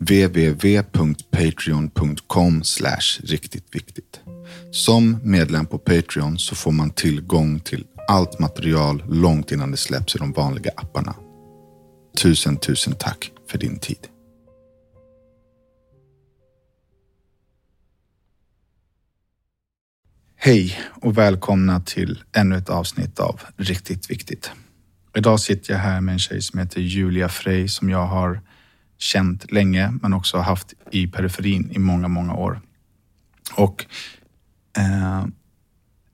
www.patreon.com riktigt viktigt. Som medlem på Patreon så får man tillgång till allt material långt innan det släpps i de vanliga apparna. Tusen, tusen tack för din tid. Hej och välkomna till ännu ett avsnitt av Riktigt Viktigt. Idag sitter jag här med en tjej som heter Julia Frey som jag har känt länge men också haft i periferin i många, många år. Och eh,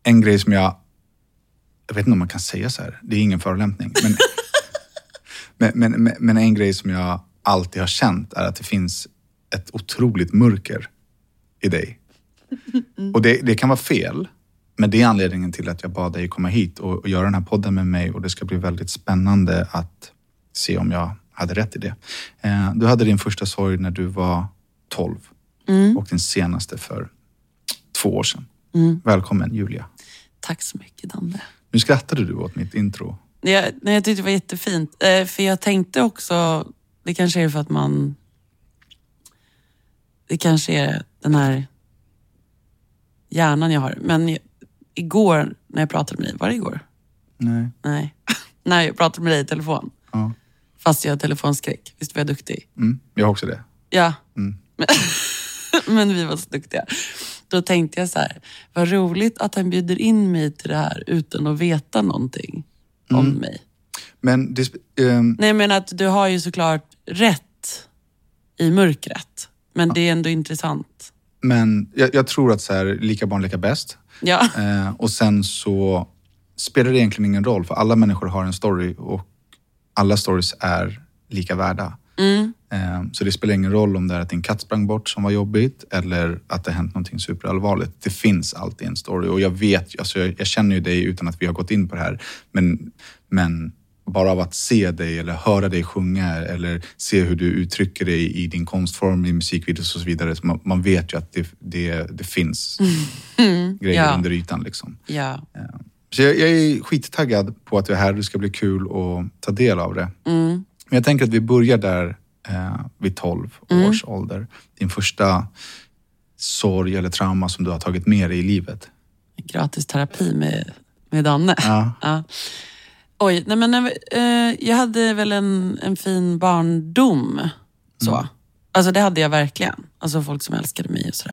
en grej som jag, jag vet inte om man kan säga så här, det är ingen förolämpning, men, men, men, men en grej som jag alltid har känt är att det finns ett otroligt mörker i dig. Och det, det kan vara fel, men det är anledningen till att jag bad dig komma hit och, och göra den här podden med mig och det ska bli väldigt spännande att se om jag hade rätt i det. Eh, du hade din första sorg när du var 12 och din senaste för två år sedan. Välkommen Julia. Tack så mycket Danne. Nu skrattade du åt mitt intro. Jag, nej, jag tyckte det var jättefint. Eh, för jag tänkte också, det kanske är för att man... Det kanske är den här hjärnan jag har. Men jag, igår när jag pratade med dig, var det igår? Nej. Nej. när jag pratade med dig i telefon. Ja. Fast jag har telefonskräck. Visst var jag duktig? Mm, jag har också det. Ja. Mm. Men, men vi var så duktiga. Då tänkte jag så här, vad roligt att han bjuder in mig till det här utan att veta någonting om Mm. mig. Men det, ehm, Nej men att du har ju såklart rätt i mörkret. Men det är ändå intressant. men jag, jag tror att så här, lika barn lika bäst. Ja. Eh, och sen så spelar det egentligen ingen roll för alla människor har en story och alla stories är lika värda. Mm. Eh, så det spelar ingen roll om det är att din katt sprang bort som var jobbigt eller att det hänt någonting superallvarligt. Det finns alltid en story och jag vet, alltså jag, jag känner ju dig utan att vi har gått in på det här. Men, men bara av att se dig eller höra dig sjunga eller se hur du uttrycker dig i din konstform, i musikvideos och så vidare. Så man, man vet ju att det, det, det finns grejer Ja. under ytan. Liksom. Ja. Så jag, jag är skittaggad på att du är här. Det ska bli kul att ta del av det. Mm. Men jag tänker att vi börjar där eh, vid 12 Mm. års ålder. Din första sorg eller trauma som du har tagit med dig i livet. Gratis terapi med, med Danne. Ja. Ja. Oj, nej men eh, jag hade väl en, en fin barndom. Så. Alltså det hade jag verkligen. Alltså folk som älskade mig och sådär.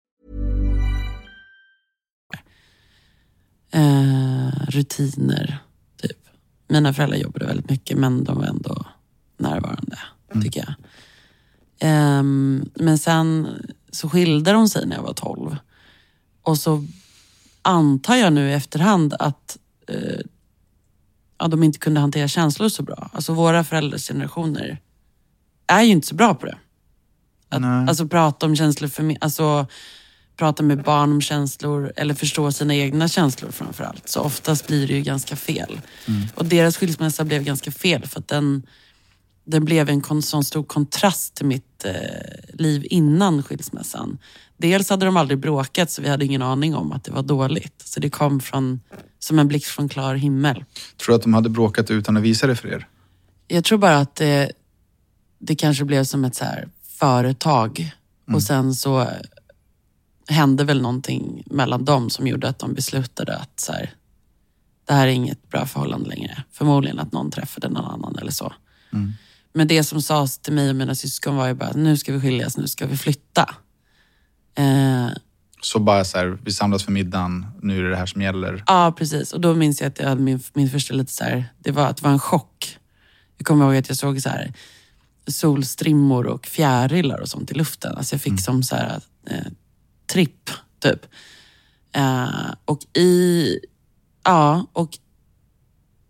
Eh, rutiner, typ. Mina föräldrar jobbade väldigt mycket men de var ändå närvarande, tycker jag. Ehm, men sen så skilde de sig när jag var 12. Och så antar jag nu i efterhand att eh, ja, de inte kunde hantera känslor så bra. Alltså våra föräldrars generationer är ju inte så bra på det. Att, Nej. alltså prata om känslor, för, me- alltså prata med barn om känslor eller förstå sina egna känslor framför allt. Så oftast blir det ju ganska fel. Och deras skilsmässa blev ganska fel för att den, den blev en sån stor kontrast till mitt eh, liv innan skilsmässan. Dels hade de aldrig bråkat så vi hade ingen aning om att det var dåligt. Så det kom från, som en blixt från klar himmel. Tror du att de hade bråkat utan att visa det för er? Jag tror bara att det, det kanske blev som ett så här företag och sen så hände väl någonting mellan dem som gjorde att de beslutade att så här, det här är inget bra förhållande längre. Förmodligen att någon träffade någon annan eller så. Men det som sades till mig och mina syskon var ju bara, nu ska vi skiljas, nu ska vi flytta. Eh, Så bara så här, vi samlas för middagen, nu är det det här som gäller. Ja, precis. Och då minns jag att jag hade min, min första lite så här, det var att det var en chock. Jag kommer ihåg att jag såg så här solstrimmor och fjärilar och sånt i luften. Alltså jag fick som så här eh, tripp, typ. Uh, och i, ja, och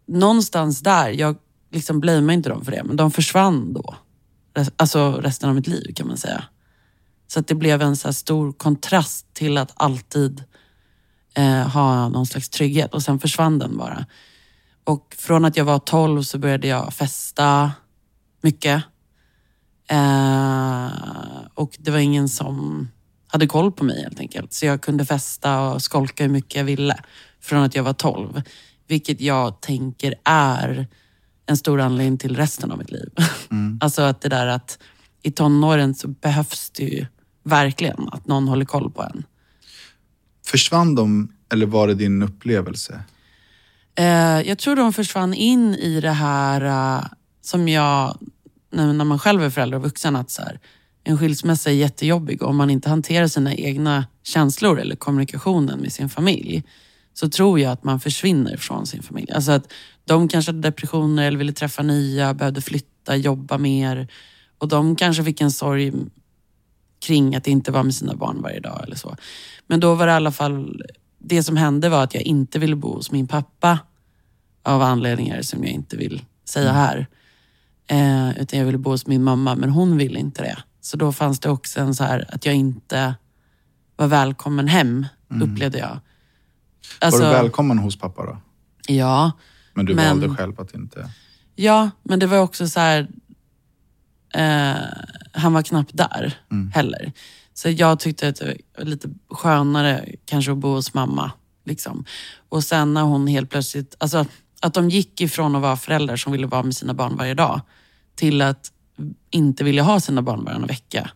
någonstans där, jag liksom blamear inte dem för det, men de försvann då. Alltså resten av mitt liv kan man säga. Så att det blev en så här stor kontrast till att alltid eh, ha någon slags trygghet och sen försvann den bara. Och från att jag var 12 så började jag festa mycket. Eh, och det var ingen som hade koll på mig helt enkelt. Så jag kunde festa och skolka hur mycket jag ville från att jag var 12. Vilket jag tänker är en stor anledning till resten av mitt liv. alltså att det där att i tonåren så behövs det ju verkligen att någon håller koll på en. Försvann de eller var det din upplevelse? Eh, jag tror de försvann in i det här eh, som jag, när man själv är förälder och vuxen, att så här, en skilsmässa är jättejobbig och om man inte hanterar sina egna känslor eller kommunikationen med sin familj så tror jag att man försvinner från sin familj. Alltså att de kanske hade depressioner eller ville träffa nya, behövde flytta, jobba mer och de kanske fick en sorg kring att inte vara med sina barn varje dag eller så. Men då var det i alla fall, det som hände var att jag inte ville bo hos min pappa av anledningar som jag inte vill säga här. Eh, utan jag ville bo hos min mamma, men hon ville inte det. Så då fanns det också en så här att jag inte var välkommen hem, upplevde jag. Alltså, var du välkommen hos pappa då? Ja. Men du Men- valde själv att inte... Ja, men det var också så här... Eh, han var knappt där heller. Så jag tyckte att det var lite skönare kanske att bo hos mamma. Liksom. Och sen när hon helt plötsligt... Alltså, att de gick ifrån att vara föräldrar som ville vara med sina barn varje dag till att inte vilja ha sina barn varannan vecka.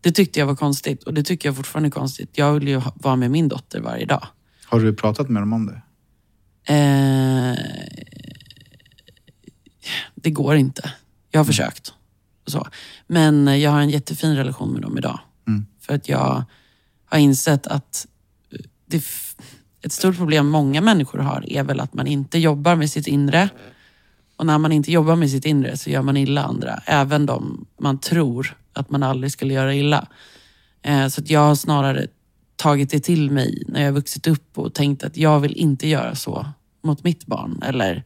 Det tyckte jag var konstigt och det tycker jag fortfarande är konstigt. Jag vill ju vara med min dotter varje dag. Har du pratat med dem om det? Eh, det går inte. Jag har försökt. Så. Men jag har en jättefin relation med dem idag. För att jag har insett att det, ett stort problem många människor har är väl att man inte jobbar med sitt inre. Och när man inte jobbar med sitt inre så gör man illa andra. Även de man tror att man aldrig skulle göra illa. Eh, så jag har snarare tagit det till mig när jag vuxit upp och tänkt att jag vill inte göra så mot mitt barn eller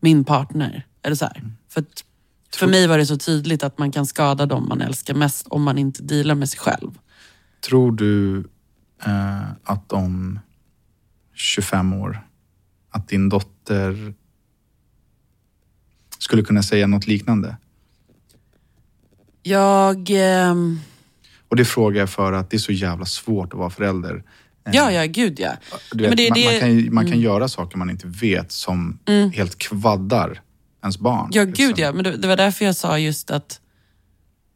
min partner. Eller så här. För, för mig var det så tydligt att man kan skada dem man älskar mest om man inte dealar med sig själv. Tror du eh, att om 25 år, att din dotter skulle kunna säga något liknande? Jag... ehm, Och det frågar jag för att det är så jävla svårt att vara förälder. Eh, ja, ja, gud ja. Vet, men det man, det- Mm. man kan, man kan göra saker man inte vet som helt kvaddar ens barn. Ja, liksom. gud ja. Men det, det var därför jag sa just att,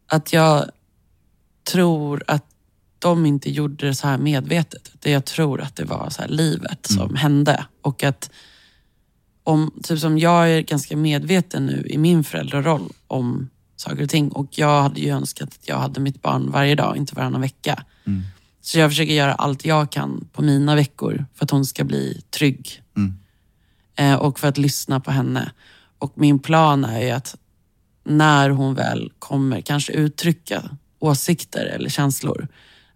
att jag tror att de inte gjorde det så här medvetet. Det jag tror att det var så här livet som hände. Och att om, typ som jag är ganska medveten nu i min föräldraroll om saker och ting. Och jag hade ju önskat att jag hade mitt barn varje dag, inte varannan vecka. Så jag försöker göra allt jag kan på mina veckor för att hon ska bli trygg. Eh, och för att lyssna på henne. Och min plan är ju att när hon väl kommer kanske uttrycka åsikter eller känslor,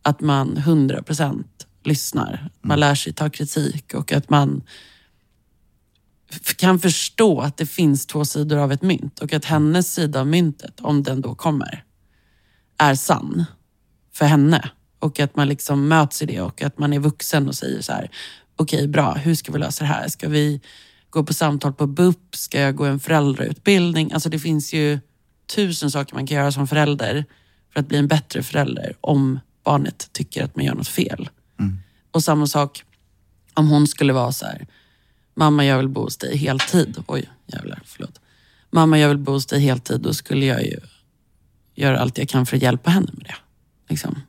att man 100% lyssnar. Man lär sig ta kritik och att man kan förstå att det finns två sidor av ett mynt och att hennes sida av myntet, om den då kommer, är sann för henne. Och att man liksom möts i det och att man är vuxen och säger så här, okej bra, hur ska vi lösa det här? Ska vi gå på samtal på BUP? Ska jag gå en föräldrautbildning? Alltså det finns ju tusen saker man kan göra som förälder för att bli en bättre förälder om barnet tycker att man gör något fel. Och samma sak om hon skulle vara så här, mamma jag vill bo hos dig heltid. Oj, jävlar, förlåt. Mamma jag vill bo hos dig heltid. Då skulle jag ju göra allt jag kan för att hjälpa henne med det. Liksom.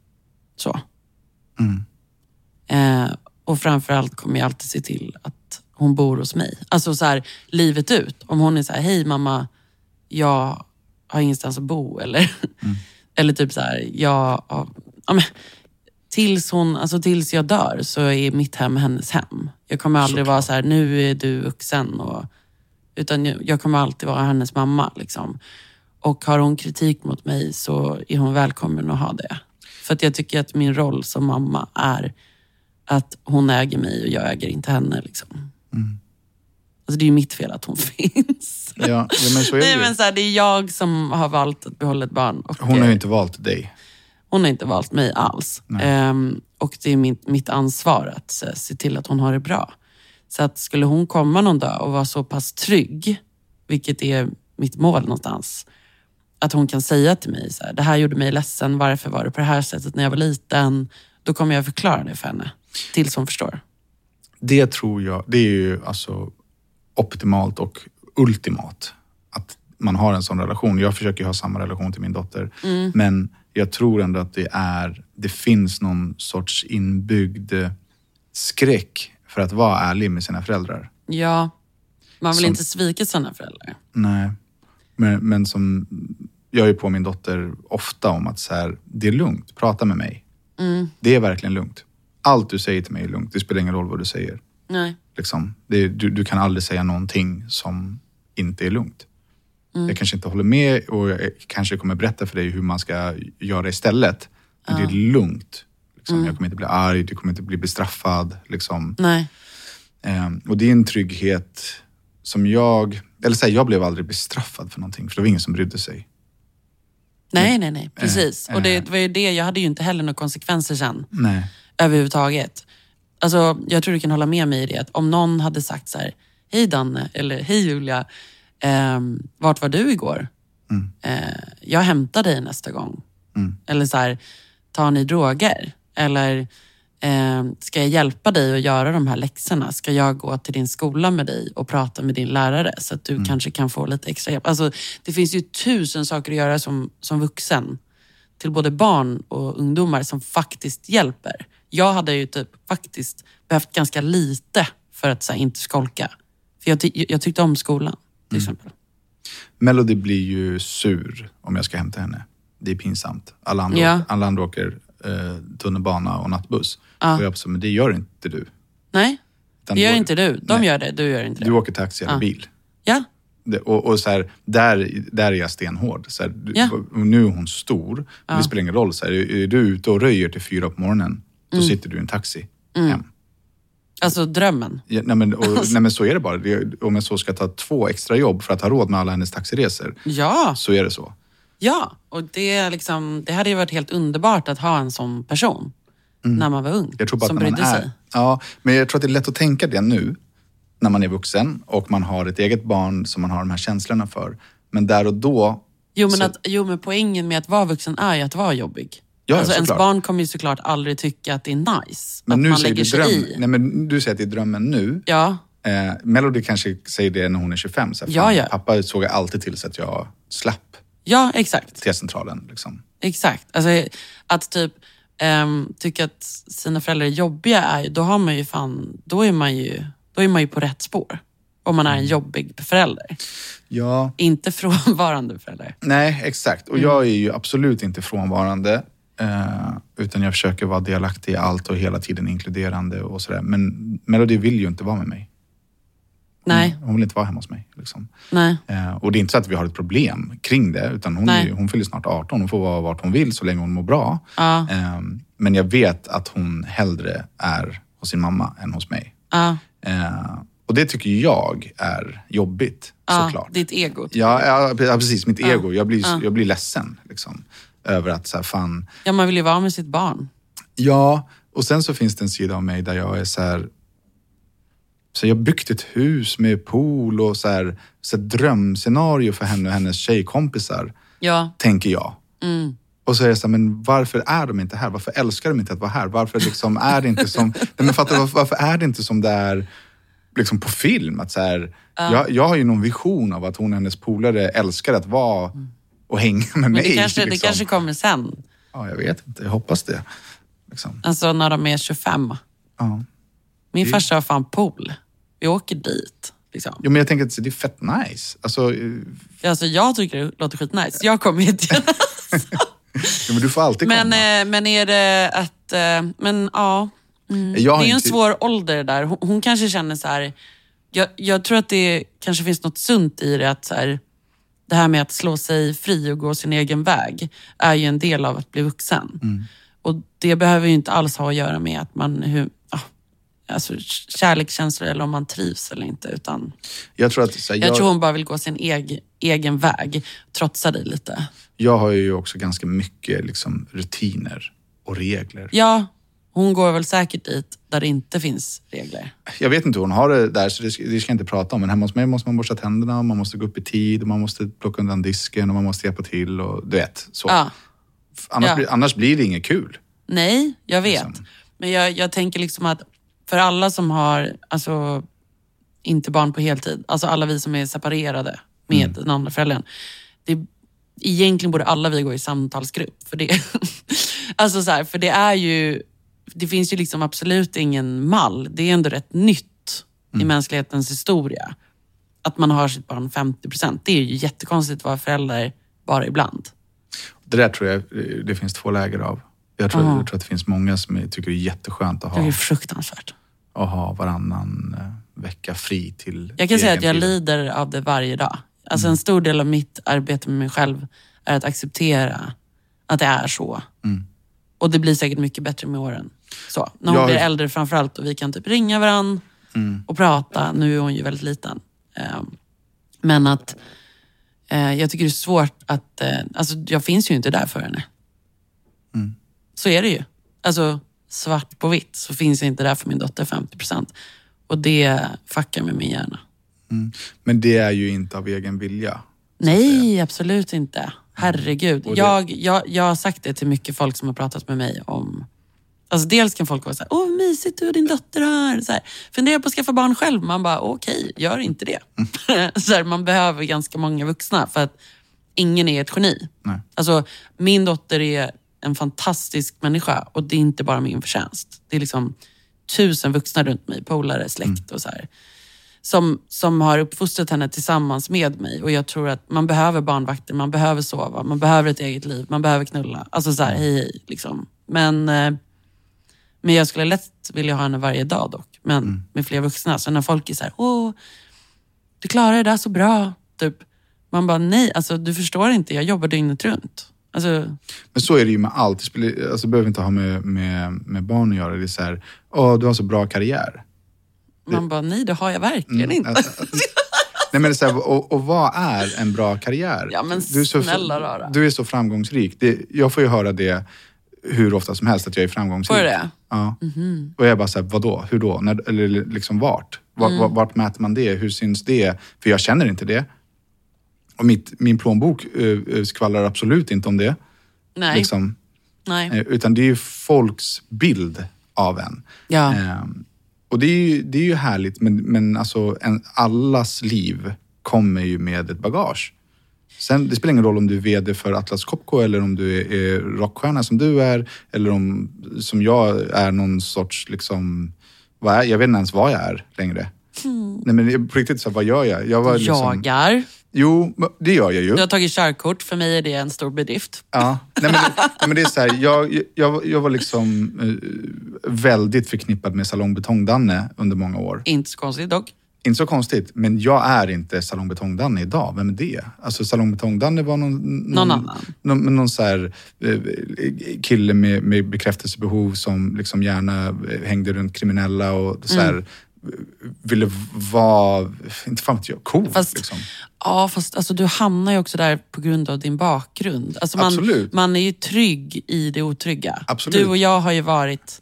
Så. Eh, och framförallt kommer jag alltid se till att hon bor hos mig. Alltså så här, livet ut. Om hon är så här, hej mamma, jag har ingenstans att bo. Eller, eller typ så här, jag, ja, men, tills, hon, alltså tills jag dör så är mitt hem hennes hem. Jag kommer aldrig vara så här, nu är du vuxen. Och, utan jag, kommer alltid vara hennes mamma. Liksom. Och har hon kritik mot mig så är hon välkommen att ha det. För att jag tycker att min roll som mamma är att hon äger mig och jag äger inte henne. Liksom. Alltså det är ju mitt fel att hon finns. Ja, ja men så är det Nej, ju. men så här, det är jag som har valt att behålla ett barn. Hon har ju eh, inte valt dig. hon har inte valt mig alls. Ehm, och det är mitt, mitt ansvar att eh, se till att hon har det bra. Så att skulle hon komma någon dag och vara så pass trygg, vilket är mitt mål någonstans, att hon kan säga till mig så här, det här gjorde mig ledsen, varför var det på det här sättet när jag var liten? Då kommer jag förklara det för henne, tills hon förstår. Det tror jag, det är ju alltså optimalt och ultimat. Att man har en sån relation. Jag försöker ha samma relation till min dotter. Men jag tror ändå att det är, det finns någon sorts inbyggd skräck för att vara ärlig med sina föräldrar. Ja, man vill Som- inte svika sina föräldrar. Nej. Men, men som, jag är på min dotter ofta om att så här, det är lugnt, prata med mig. Det är verkligen lugnt. Allt du säger till mig är lugnt. Det spelar ingen roll vad du säger. Nej. Liksom. Det, du, du kan aldrig säga någonting som inte är lugnt. Jag kanske inte håller med och jag kanske kommer berätta för dig hur man ska göra istället. Men det är lugnt. Liksom. Jag kommer inte bli arg, du kommer inte bli bestraffad. Liksom. Nej. Ehm, och det är en trygghet som jag... Eller så här, jag blev aldrig bestraffad för någonting, för det var ingen som brydde sig. Nej, nej, nej. Precis. eh. Och det var ju det, jag hade ju inte heller några konsekvenser sen. Nej. överhuvudtaget. Alltså, jag tror du kan hålla med mig i det. Att om någon hade sagt så här, hej Danne, eller hej Julia, ehm, vart var du igår? Eh, jag hämtar dig nästa gång. Eller så här, tar ni droger? Eller ehm, ska jag hjälpa dig att göra de här läxorna? Ska jag gå till din skola med dig och prata med din lärare så att du kanske kan få lite extra hjälp? Alltså, det finns ju tusen saker att göra som, som vuxen till både barn och ungdomar som faktiskt hjälper. Jag hade ju typ faktiskt behövt ganska lite för att så här, inte skolka. För jag, ty- jag tyckte om skolan, till exempel. Melody blir ju sur om jag ska hämta henne. Det är pinsamt. Alla andra, Ja. alla andra åker eh, tunnelbana och nattbuss. Och jag bara, men det gör inte du. Nej, Utan det gör du- inte du. De Nej. gör det, du gör inte det. Du åker taxi eller bil. Ja, Det, och och så här, där, där är jag stenhård. Så här, Ja. nu är hon stor. Men Det spelar ingen roll. Så här, är du ute och röjer till fyra på morgonen, då Mm. sitter du i en taxi hem. Alltså drömmen. Ja, nej, men, och, nej, men så är det bara. Om jag så ska ta två extra jobb för att ha råd med alla hennes taxiresor, Ja, så är det så. ja. Och det, liksom, det hade ju varit helt underbart att ha en sån person när man var ung. Mm. Jag tror bara som att när man brydde är... sig. Ja, men jag tror att det är lätt att tänka det nu, när man är vuxen och man har ett eget barn som man har de här känslorna för. Men där och då... Jo men, så- att, jo, men poängen med att vara vuxen är ju att vara jobbig. Ja, alltså, ens barn kommer ju såklart aldrig tycka att det är nice. Men att nu man säger lägger du sig dröm. i. Nej, men du säger att det är drömmen nu. Ja, Eh, Melody kanske säger det när hon är 25. Så här, Ja, fan, ja. Pappa såg alltid till så att jag slapp ja exakt. T-centralen. Liksom. Exakt. Alltså, att typ ehm, tycka att sina föräldrar är jobbiga, är, då, har man ju fan, då, är man ju, då är man ju på rätt spår. Om man är Mm. en jobbig förälder. Ja, Inte frånvarande förälder. nej exakt. Mm. Och jag är ju absolut inte frånvarande. Eh, utan jag försöker vara delaktig i allt och hela tiden inkluderande och sådär. Men Melody vill ju inte vara med mig. Nej, Hon vill inte vara hemma hos mig. Liksom. nej. Eh, och det är inte så att vi har ett problem kring det. Utan hon, är, hon fyller snart 18. Hon får vara vart hon vill så länge hon mår bra. Ja. Eh, men jag vet att hon hellre är hos sin mamma än hos mig. Ja, Eh, och det tycker jag är jobbigt ja, såklart. ditt ego. typ. Ja, ja, ja, precis. Mitt ego. Jag blir, jag blir ledsen. Liksom, över att så här, fan... Ja, man vill ju vara med sitt barn. Ja, och sen så finns det en sida av mig där jag är så här... Så jag har byggt ett hus med pool och så här, så här drömscenario för henne och hennes tjejkompisar, Ja, tänker jag. mm. Och så är jag så här, men varför är de inte här? Varför älskar de inte att vara här? Varför liksom är det inte som... Nej, men fattar, varför, varför är det inte som det är liksom på film? Att så här, jag, jag har ju någon vision av att hon och hennes polare älskar att vara och hänga med men mig. det kanske, det liksom. kanske kommer sen. Ja, jag vet inte. Jag hoppas det. Liksom. Alltså när de är 25. Ja. Min farsa har fan pool. Vi åker dit. Liksom. Jo, men jag tänker att det är fett nice. Alltså, eh, Alltså, jag tycker det låter skitnice. Jag kommer jättegärna. Ja, men du får alltid Men, komma. eh, men är det att... eh, Men ja. Mm. Det är ju en inte- svår ålder där. Hon, hon kanske känner så här... Jag, jag tror att det kanske finns något sunt i det. att så här, Det här med att slå sig fri och gå sin egen väg är ju en del av att bli vuxen. Mm. Och det behöver ju inte alls ha att göra med att man... Hur, alltså kärlekskänslor eller om man trivs eller inte. Utan Jag tror att här, jag, jag, tror hon bara vill gå sin egen, egen väg. Trotsa dig lite. jag har ju också ganska mycket liksom, rutiner och regler. Ja, hon går väl säkert dit där det inte finns regler. Jag vet inte hur hon har det där, så det ska, det ska jag inte prata om. Men hemma hos mig måste man borsta tänderna, och man måste gå upp i tid, och man måste plocka undan disken och man måste hjälpa till. Och, du vet, så. Ja. Annars, Ja. blir, annars blir det inget kul. Nej, jag vet. Liksom. Men jag, jag tänker liksom att för alla som har, alltså inte barn på heltid, alltså alla vi som är separerade med Mm. den andra föräldern. Det, egentligen borde alla vi gå i samtalsgrupp. För det, alltså så här, för det är ju, det finns ju liksom absolut ingen mall. Det är ändå rätt nytt Mm. i mänsklighetens historia. Att man har sitt barn 50 procent. Det är ju jättekonstigt att vara förälder bara ibland. Det där tror jag eh, det finns två läger av. Jag tror, jag tror att det finns många som tycker det är jätteskönt att Det är ha, fruktansvärt. att ha varannan eh, vecka fri till Jag kan säga att jag tid. lider av det varje dag. Alltså Mm. en stor del av mitt arbete med mig själv är att acceptera att det är så. Mm. Och det blir säkert mycket bättre med åren. Så, när hon Jag- blir äldre framförallt och vi kan typ ringa varandra Mm. och prata. Nu är hon ju väldigt liten. Ehm, Men att eh, jag tycker det är svårt att... eh, Alltså jag finns ju inte där för henne. Mm. Så är det ju. Alltså svart på vitt så finns jag inte där för min dotter 50 procent. Och det fuckar med min hjärna. Men det är ju inte av egen vilja. Nej, absolut inte. Herregud. Och det- Jag, jag, jag har sagt det till mycket folk som har pratat med mig om... Alltså dels kan folk vara så här, åh mysigt du och din dotter har. Så här, Fundera på att skaffa barn själv. Man bara, okej, gör inte det. så här, man behöver ganska många vuxna för att ingen är ett geni. Nej. Alltså, min dotter är en fantastisk människa och det är inte bara min förtjänst. Det är liksom tusen vuxna runt mig, polare, släkt och så här. Som, som har uppfostrat henne tillsammans med mig. Och jag tror att man behöver barnvakter, man behöver sova, man behöver ett eget liv, man behöver knulla. Alltså så här, hej hej. Liksom. Men, eh, men jag skulle lätt vilja ha henne varje dag dock. Men med fler vuxna. Så när folk är så här, åh, du klarar det där så bra. Typ. Man bara, nej, alltså du förstår inte, jag jobbar dygnet runt. Alltså, Men så är det ju med allt. Det, spelar, alltså, behöver inte ha med, med, med barn att göra. Det är så här, åh du har så bra karriär. man bara, nej det har jag verkligen inte. Att- att- Nej, men det är så här, och, och vad är en bra karriär? Ja, men du är så, snälla rara. Du är så framgångsrik. Det, jag får ju höra det hur ofta som helst, att jag är framgångsrik. Får du det? Ja. Mhm. Och jag bara såhär, vadå? Hur då? När, eller liksom vart? Vart, Mm. vart? mäter man det? Hur syns det? För jag känner inte det. Och mitt, min plånbok uh, skvallrar absolut inte om det. Nej, Liksom, nej. Eh, Utan det är ju folks bild av en. Ja. Ehm, och det är ju, det är ju härligt, men, men alltså en, allas liv kommer ju med ett bagage. Sen, det spelar ingen roll om du är VD för Atlas Copco eller om du är, är rockstjärna som du är. Eller om, som jag, är någon sorts, liksom, vad är, jag vet inte ens vad jag är längre. Nej men på riktigt, så, vad gör jag? Jag var liksom, Jagar. Jo, det gör jag ju. Du har tagit körkort. För mig är det en stor bedrift. Ja, nej men, det, nej men det är så här, jag, jag, jag var liksom eh, väldigt förknippad med Salong Betong-Danne under många år. Inte så konstigt dock. Inte så konstigt, men jag är inte Salong Betong-Danne idag. Vem är det? Alltså Salong Betong-Danne var någon... Någon annan. Någon, någon så här, eh, kille med, med bekräftelsebehov som liksom gärna eh, hängde runt kriminella och så här, Mm. ville vara, inte fan vet jag, cool. Fast- liksom. Ja, fast alltså, du hamnar ju också där på grund av din bakgrund. Alltså, man, Absolut. man är ju trygg i det otrygga. Absolut. Du och jag har ju varit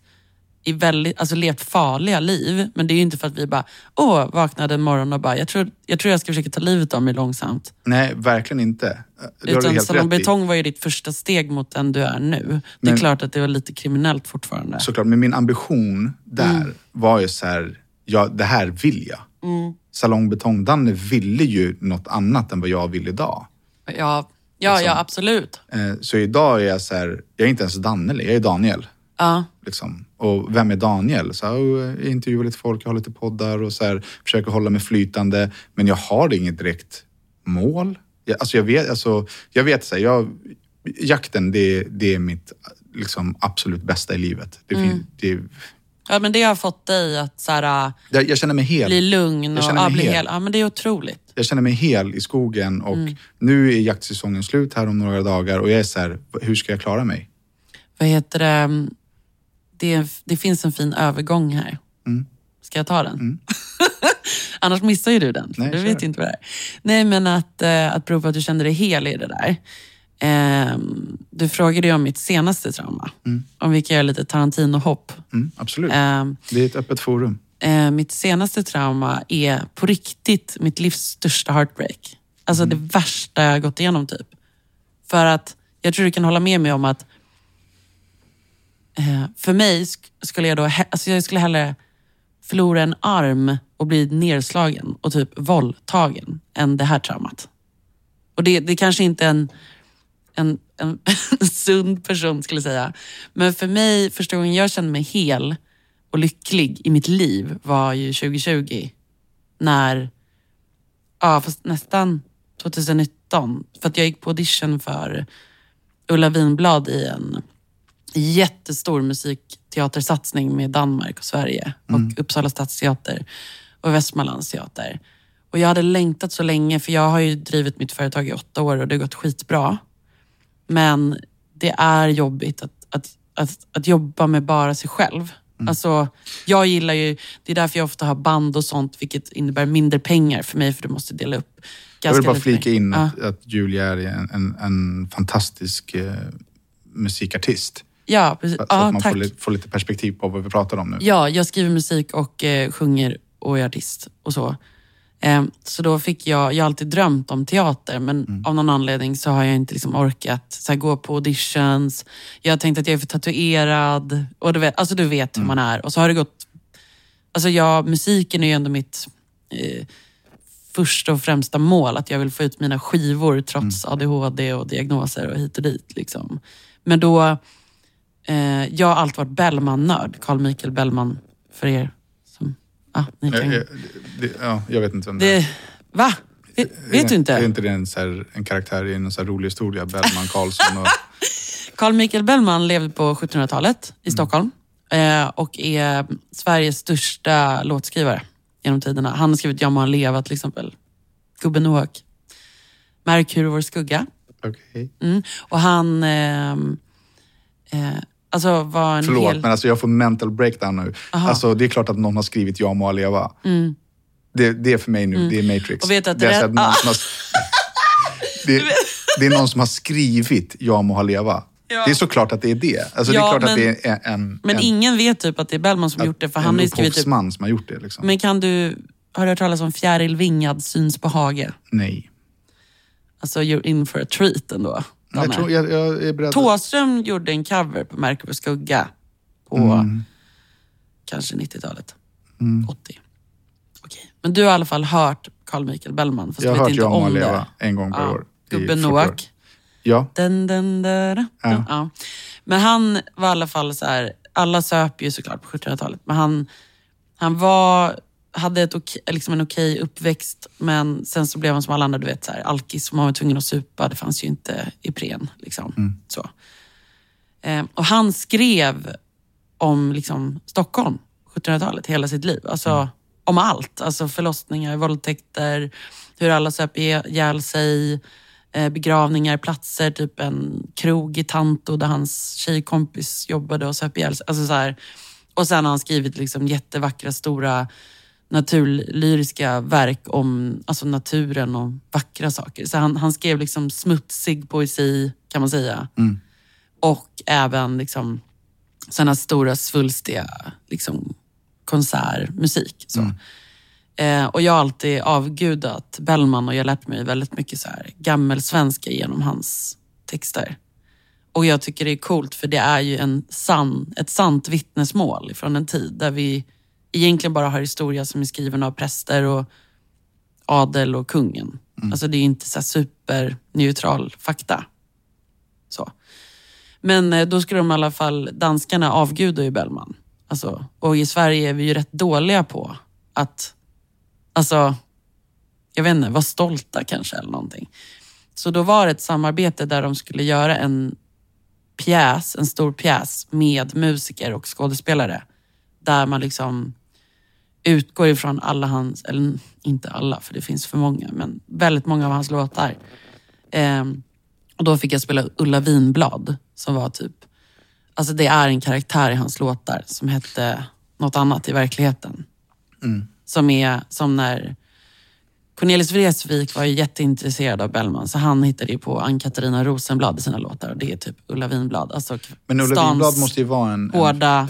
i väldigt, alltså levt farliga liv. Men det är ju inte för att vi bara, åh, vaknade en morgon och bara, jag tror, jag tror jag ska försöka ta livet av mig långsamt. Nej, verkligen inte. Det Utan Salon. Betong var ju ditt första steg mot den du är nu. Det är Men- klart att det var lite kriminellt fortfarande. Såklart, men min ambition där Mm. var ju så här, ja, det här vill jag. Mm. Salong Betong-Danne ville ju något annat än vad jag vill idag. Ja, ja, ja Liksom. absolut. Eh, Så idag är jag så här, jag är inte ens Danne, jag är Daniel. Ja. Liksom. Och vem är Daniel? Så oh, jag intervjuar lite folk, jag har lite poddar och så här, försöker hålla mig flytande. Men jag har inget direkt mål. Jag, alltså jag vet, alltså, jag vet så här, jag, jakten, det, det är mitt liksom, absolut bästa i livet. Det Mm. det, Ja, men det har fått dig att så här, jag, jag känner mig hel. bli lugn och ja, bli hel. hel. Ja, men det är otroligt. Jag känner mig hel i skogen och Mm. nu är jaktsäsongen slut här om några dagar och jag är så här, hur ska jag klara mig? Vad heter det? Det, det finns en fin övergång här. Mm. Ska jag ta den? Annars missar ju du den. Nej, du kör. vet inte vad det är. Nej, men att, eh, att prova att du kände dig hel i det där. Ehm, du frågade ju om mitt senaste trauma. Om vi kan göra lite Tarantino-hopp. Mm, absolut. Ehm, Det är ett öppet forum. eh, mitt senaste trauma är på riktigt mitt livs största heartbreak. Alltså det värsta jag har gått igenom typ. För att jag tror du kan hålla med mig om att Eh, för mig skulle jag då, alltså jag skulle hellre förlora en arm och bli nedslagen och typ våldtagen än det här traumat. Och det, det kanske inte är en, en, en, sund person skulle säga. Men för mig, första gången jag kände mig hel och lycklig i mitt liv var ju 2020. När, ja fast nästan 2019. För att jag gick på audition för Ulla Vinblad i en jättestor musikteatersatsning med Danmark och Sverige. Och Uppsala stadsteater och Västmanlands teater. Och jag hade längtat så länge, för jag har ju drivit mitt företag i åtta år och det har gått skitbra. Men det är jobbigt att, att, att, att jobba med bara sig själv. Alltså, jag gillar ju, det är därför jag ofta har band och sånt, vilket innebär mindre pengar för mig, för du måste dela upp Jag vill ganska bara flika in Ja. att, att Julia är en, en, en fantastisk eh, musikartist. Ja, precis. Så att Ja, man tack. får, får lite perspektiv på vad vi pratar om nu. Ja, jag skriver musik och eh, sjunger och är artist och så. Eh, så då fick jag, jag har alltid drömt om teater men Mm. av någon anledning så har jag inte liksom orkat så här, gå på auditions. Jag har tänkt att jag är för tatuerad. Och du vet, alltså du vet Mm. hur man är. Och så har det gått... Alltså jag, musiken är ju ändå mitt eh, första och främsta mål. Att jag vill få ut mina skivor trots Mm. ADHD och diagnoser och hit och dit. Liksom. Men då... Eh, jag har alltid varit Bellman-nörd. Carl Michael Bellman, för er som... Ja, ni kan... jag, det, ja, jag vet inte vem det är. Det, va? Vet, du inte? Är inte det en, så här, en karaktär i en så rolig historia? Bellman Karlsson och... Carl Michael Bellman levde på 1700-talet Mm. i Stockholm eh, och är Sveriges största låtskrivare genom tiderna. Han har skrivit Jag må han leva till exempel. Gubben Noak. Merkur och vår skugga. Okej. Mm. Och han ehm, eh, alltså var en Förlåt, hel... men alltså jag får mental breakdown nu. Aha. Alltså, det är klart att någon har skrivit Jag må leva. Mm. Det, det är för mig nu, det är Matrix. Och vet att det, är någon som har, det, det är någon som har skrivit Jag må leva. Ja. Det är såklart att det är det. Alltså, Ja, det är klart men- att det är en, Men en, ingen vet typ att det är Bellman som har gjort det för han har en typ... upphovsman som har gjort det. Liksom. Men kan du... Har du hört talas om Fjäril Vingad syns på hage? Nej. Alltså you're in for a treat ändå. Jag, tror, jag, jag är beredd. Thåström gjorde en cover på och skugga på Mm. kanske 90-talet. 80. Okej. Men du har i alla fall hört Carl Michael Bellman, fast jag har vet hört inte Jag om det. leva en gång per Ja. år. Gubben 40 år. Noak. Ja. Den, den, den. Ja. Ja. Men han var i alla fall så här, alla söp ju såklart på 1700-talet, men han, han var, hade ett okej, liksom en okej uppväxt, men sen så blev han som alla andra, du vet, så här, alkis, som man var tvungen att supa. Det fanns ju inte Ipren. Liksom. Så. Eh, och han skrev om liksom, Stockholm, 1700-talet, hela sitt liv. Alltså, Om allt. Alltså förlossningar, våldtäkter, hur alla söp ihjäl sig, eh, begravningar, platser, typ en krog i Tanto där hans tjejkompis jobbade och söp ihjäl sig. Alltså, så här. Och sen har han skrivit liksom, jättevackra, stora naturlyriska verk om alltså, naturen och vackra saker. Så han, han skrev liksom smutsig poesi, kan man säga. Och även liksom sådana stora svulstiga liksom, konsertmusik. Så. Eh, och jag har alltid avgudat Bellman och jag har lärt mig väldigt mycket så här gammelsvenska genom hans texter. Och jag tycker det är coolt för det är ju en sann, ett sant vittnesmål från en tid där vi egentligen bara har historia som är skriven av präster och adel och kungen. Alltså det är inte så superneutral fakta. Så. Men eh, då skulle de i alla fall, danskarna avgudar ju Bellman. Alltså, och i Sverige är vi ju rätt dåliga på att, alltså, jag vet inte, vara stolta kanske eller någonting. Så då var det ett samarbete där de skulle göra en pjäs, en stor pjäs med musiker och skådespelare. Där man liksom utgår ifrån alla hans, eller inte alla för det finns för många, men väldigt många av hans låtar. Ehm, och då fick jag spela Ulla Vinblad som var typ, alltså det är en karaktär i hans låtar som hette något annat i verkligheten. Som är som när Cornelis Vreeswijk var ju jätteintresserad av Bellman så han hittade ju på Ann-Katarina Rosenblad i sina låtar och det är typ Ulla Vinblad. Alltså Men Ulla Vinblad måste ju vara en, en, hårda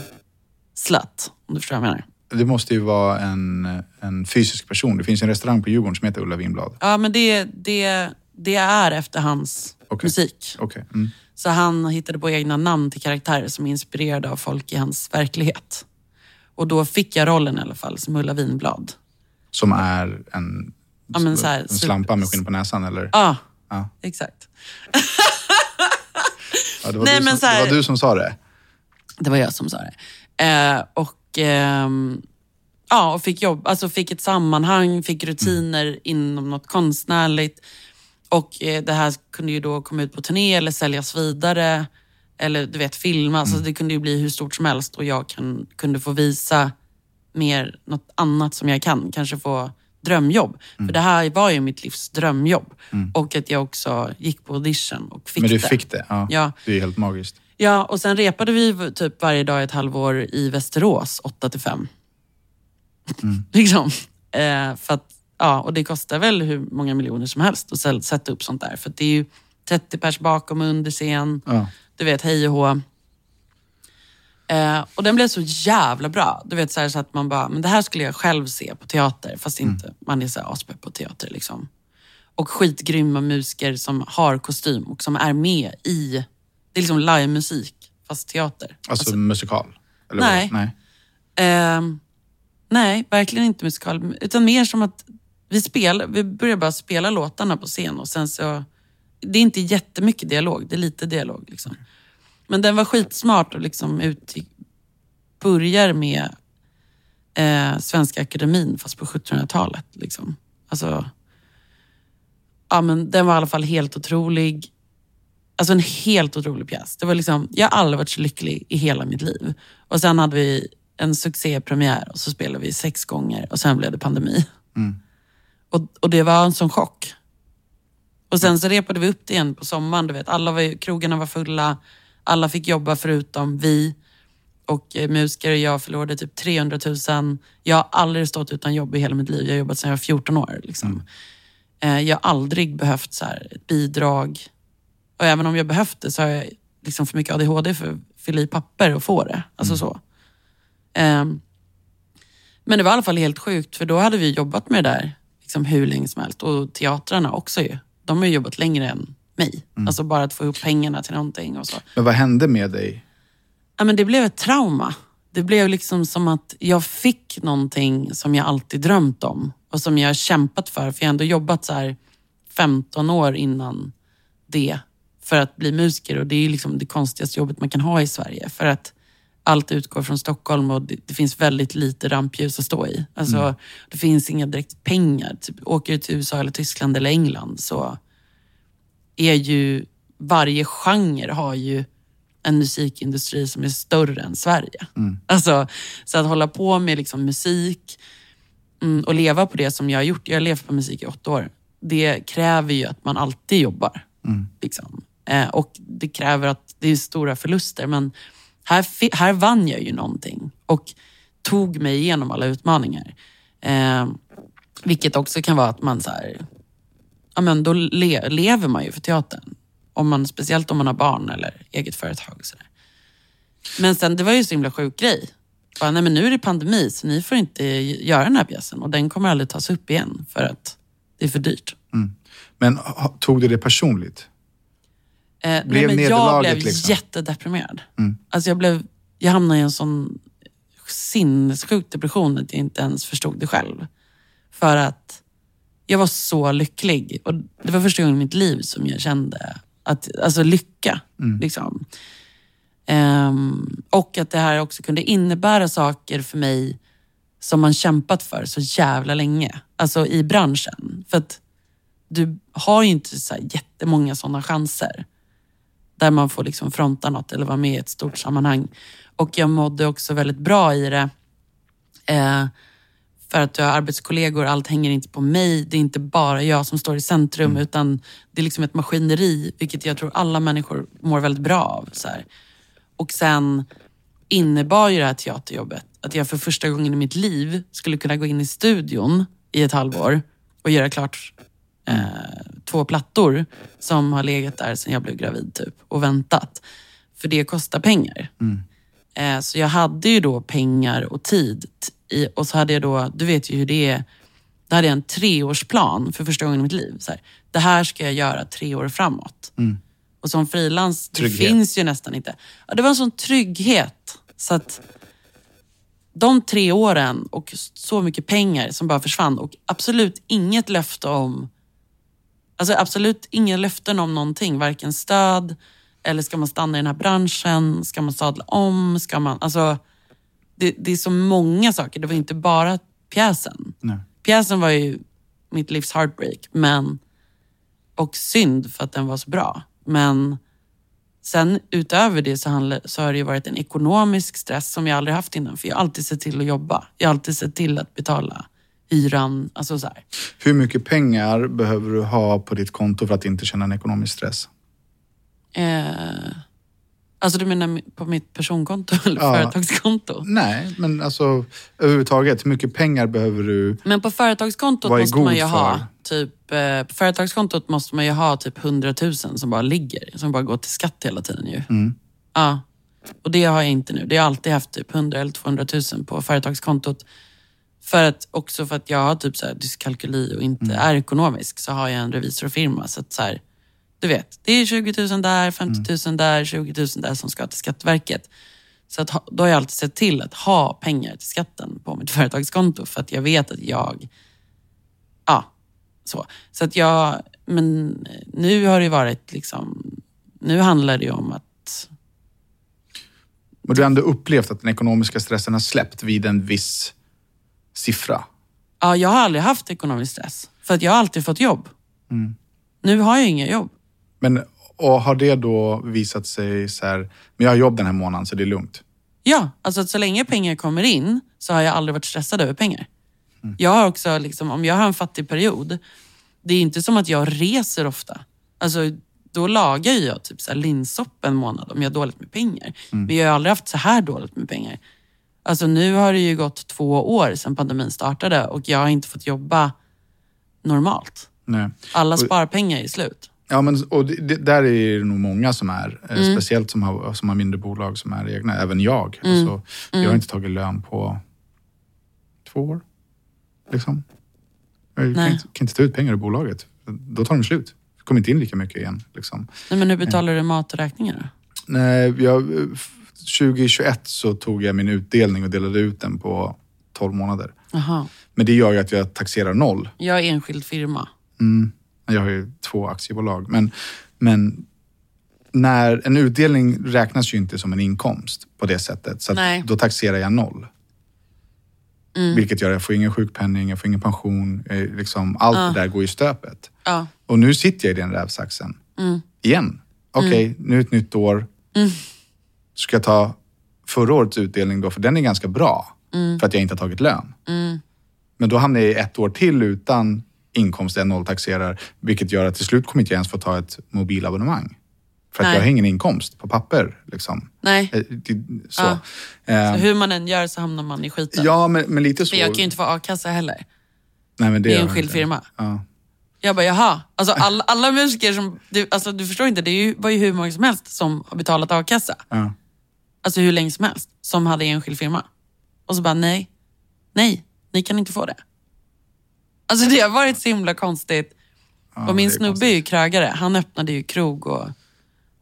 slut, om du förstår vad jag menar. Det måste ju vara en, en fysisk person. Det finns en restaurang på Djurgården som heter Ulla Vinblad. Ja, men det, det, det är efter hans Okej. musik. Okej. Mm. Så han hittade på egna namn till karaktärer som är inspirerade av folk i hans verklighet. Och då fick jag rollen i alla fall som Ulla Vinblad. Som är en, Ja, men så här, en slampa med skinn på näsan eller? Ja, Ja. exakt. Ja, det, var Nej, som, här- det var du som sa det. Det var jag som sa det. Eh, och ehm, ja, och fick jobb, alltså fick ett sammanhang, fick rutiner inom något konstnärligt. Och eh, det här kunde ju då komma ut på turné eller säljas vidare. Eller du vet, filmas. Alltså, det kunde ju bli hur stort som helst och jag kan, kunde få visa mer något annat som jag kan. Kanske få drömjobb. För det här var ju mitt livs drömjobb. Och att jag också gick på audition och fick Men du det. fick det? Ja. Ja. Det är helt magiskt. Ja, och sen repade vi typ varje dag ett halvår i Västerås, 8 till 5. liksom. Eh, för att, ja, och det kostar väl hur många miljoner som helst att sätta upp sånt där. För det är ju 30 pers bakom och under scen. Ja. Du vet, hej och hå. Eh, och den blev så jävla bra. Du vet så, här, så att man bara, men det här skulle jag själv se på teater. Fast inte, man är så aspepp på teater liksom. Och skitgrymma musiker som har kostym och som är med i, det är liksom livemusik fast teater. Alltså, musikal? Eller Nej. Vad? Nej. Ehm, nej, verkligen inte musikal. Utan mer som att vi, spel, vi börjar bara spela låtarna på scen och sen så... Det är inte jättemycket dialog, det är lite dialog. Liksom. Men den var skitsmart och liksom ut, börjar med eh, Svenska Akademin fast på 1700-talet. Liksom. Alltså, ja, men den var i alla fall helt otrolig. Alltså en helt otrolig pjäs. Det var liksom, jag har aldrig varit så lycklig i hela mitt liv. Och sen hade vi en succépremiär och så spelade vi sex gånger och sen blev det pandemi. Och, och det var en sån chock. Och sen så repade vi upp det igen på sommaren. Du vet, alla var, ju- krogarna var fulla, alla fick jobba förutom vi. Och eh, musiker och jag förlorade typ 300 000. Jag har aldrig stått utan jobb i hela mitt liv. Jag har jobbat sedan jag var 14 år. Liksom. Eh, Jag har aldrig behövt så här, ett bidrag. Och även om jag behövt det så har jag liksom för mycket ADHD för att fylla i papper och få det. Alltså så. Ehm, men det var i alla fall helt sjukt för då hade vi jobbat med det där liksom hur länge som helst. Och teatrarna också ju. De har ju jobbat längre än mig. Alltså bara att få ihop pengarna till någonting och så. Men vad hände med dig? Ja, men det blev ett trauma. Det blev liksom som att jag fick någonting som jag alltid drömt om och som jag kämpat för. För jag har ändå jobbat så här 15 år innan det för att bli musiker och det är liksom det konstigaste jobbet man kan ha i Sverige. För att allt utgår från Stockholm och det, det finns väldigt lite rampljus att stå i. Alltså, Det finns inga direkt pengar. Typ, åker du till USA eller Tyskland eller England så är ju varje genre har ju en musikindustri som är större än Sverige. Alltså, så att hålla på med liksom musik mm, och leva på det som jag har gjort. Jag har levt på musik i åtta år. Det kräver ju att man alltid jobbar. Liksom. Eh, och det kräver att det är stora förluster. Men här, här vann jag ju någonting och tog mig igenom alla utmaningar. Eh, vilket också kan vara att man så här, ja men då le, lever man ju för teatern. Om man, speciellt om man har barn eller eget företag. Så där. Men sen, det var ju så himla sjuk grej. Bara, nej men nu är det pandemi så ni får inte göra den här pjäsen och den kommer aldrig tas upp igen för att det är för dyrt. Mm. Men tog du det personligt? Eh, nej, Blev men jag blev liksom? jättedeprimerad. Alltså jag, blev, jag hamnade i en sån sinnessjuk depression att jag inte ens förstod det själv. För att jag var så lycklig. Och det var första gången i mitt liv som jag kände att, alltså lycka. Liksom. Ehm, och att det här också kunde innebära saker för mig som man kämpat för så jävla länge. Alltså i branschen. För att du har ju inte så här jättemånga sådana chanser. Där man får liksom fronta något eller vara med i ett stort sammanhang. Och jag mådde också väldigt bra i det. Eh, för att jag har arbetskollegor, allt hänger inte på mig. Det är inte bara jag som står i centrum utan det är liksom ett maskineri, vilket jag tror alla människor mår väldigt bra av. Så här. Och sen innebar ju det här teaterjobbet att jag för första gången i mitt liv skulle kunna gå in i studion i ett halvår och göra klart eh, två plattor som har legat där sedan jag blev gravid typ och väntat. För det kostar pengar. Eh, så jag hade ju då pengar och tid. I, och så hade jag då, du vet ju hur det är, då hade jag en treårsplan för första gången i mitt liv. Så här, det här ska jag göra tre år framåt. Och som frilans, det finns ju nästan inte. Ja, det var en sån trygghet. Så att de tre åren och så mycket pengar som bara försvann och absolut inget löfte om Alltså absolut inga löften om någonting, varken stöd eller ska man stanna i den här branschen, ska man sadla om, ska man... Alltså, det, det är så många saker, det var inte bara pjäsen. Nej. Pjäsen var ju mitt livs heartbreak, men... Och synd för att den var så bra. Men sen utöver det så, handlar, så har det varit en ekonomisk stress som jag aldrig haft innan. För jag har alltid sett till att jobba. Jag har alltid sett till att betala hyran. Alltså så här. Hur mycket pengar behöver du ha på ditt konto för att inte känna en ekonomisk stress? Eh, alltså du menar på mitt personkonto eller Ja. företagskonto? Nej, men alltså överhuvudtaget, hur mycket pengar behöver du? Men på företagskontot måste man ju ha för? typ, eh, på företagskontot måste man ju ha typ 100 000 som bara ligger, som bara går till skatt hela tiden ju. Mm. Ja. Och det har jag inte nu. Det har jag alltid haft typ 100 eller 200 000 på företagskontot. För att, också för att jag har typ så här dyskalkyli och inte Mm. är ekonomisk så har jag en revisorfirma. Så att så här, du vet, det är 20 000 där, 50 000 där, 20 000 där som ska till Skatteverket. Så att, då har jag alltid sett till att ha pengar till skatten på mitt företagskonto för att jag vet att jag... Ja, så. Så att jag... Men nu har det varit liksom... Nu handlar det ju om att... Men du har ändå upplevt att den ekonomiska stressen har släppt vid en viss siffra. Ja, jag har aldrig haft ekonomisk stress. För att jag har alltid fått jobb. Nu har jag inga jobb. Men och har det då visat sig så här, men jag har jobb den här månaden så det är lugnt. Ja, alltså att så länge pengar kommer in så har jag aldrig varit stressad över pengar. Jag har också, liksom, om jag har en fattig period, det är inte som att jag reser ofta. Alltså, då lagar jag typ så här linsoppa en månad om jag har dåligt med pengar. Men jag har aldrig haft så här dåligt med pengar. Alltså nu har det ju gått två år sedan pandemin startade och jag har inte fått jobba normalt. Nej. Alla sparpengar är slut. Ja, men och det, det, där är det nog många som är. eh, Mm. Speciellt som har, som har mindre bolag som är egna. Även jag. Mm. Alltså, Jag har inte tagit lön på två år. Liksom. Jag kan inte, kan inte ta ut pengar ur bolaget. Då tar de slut. Kommer inte in lika mycket igen. Liksom. Nej, men hur betalar du maträkningar? Nej, jag, 2021 så tog jag min utdelning och delade ut den på 12 månader. Jaha. Men det gör ju att jag taxerar noll. Jag är enskild firma. Mm. Jag har ju två aktiebolag. Men, men när en utdelning räknas ju inte som en inkomst på det sättet. Så då taxerar jag noll. Vilket gör att jag får ingen sjukpenning, jag får ingen pension. eh, Liksom, allt det där går i stöpet. Ja. Och nu sitter jag i den rävsaxen. Igen. Okej, nu är ett nytt år. Ska jag ta förra årets utdelning då? För den är ganska bra. För att jag inte har tagit lön. Men då hamnar jag i ett år till utan inkomst, jag nolltaxerar. Vilket gör att till slut kommer inte jag ens få ta ett mobilabonnemang. För att Nej. jag har ingen inkomst på papper. Liksom. Nej. Eh, Så. Ja. Eh, Så hur man än gör så hamnar man i skiten. ja, men, men lite så. För jag kan ju inte få a-kassa heller. Nej, men det Det är inte. firma. Ja. Jag bara, jaha. Alltså alla, alla musiker som, du, alltså, du förstår inte, det är ju, var ju hur många som helst som har betalat a-kassa. Ja. Alltså hur länge som helst. Som hade enskild firma. Och så bara, nej. Nej, ni kan inte få det. Alltså det har varit så himla konstigt. och min är snubbe är ju krögare. Han öppnade ju krog och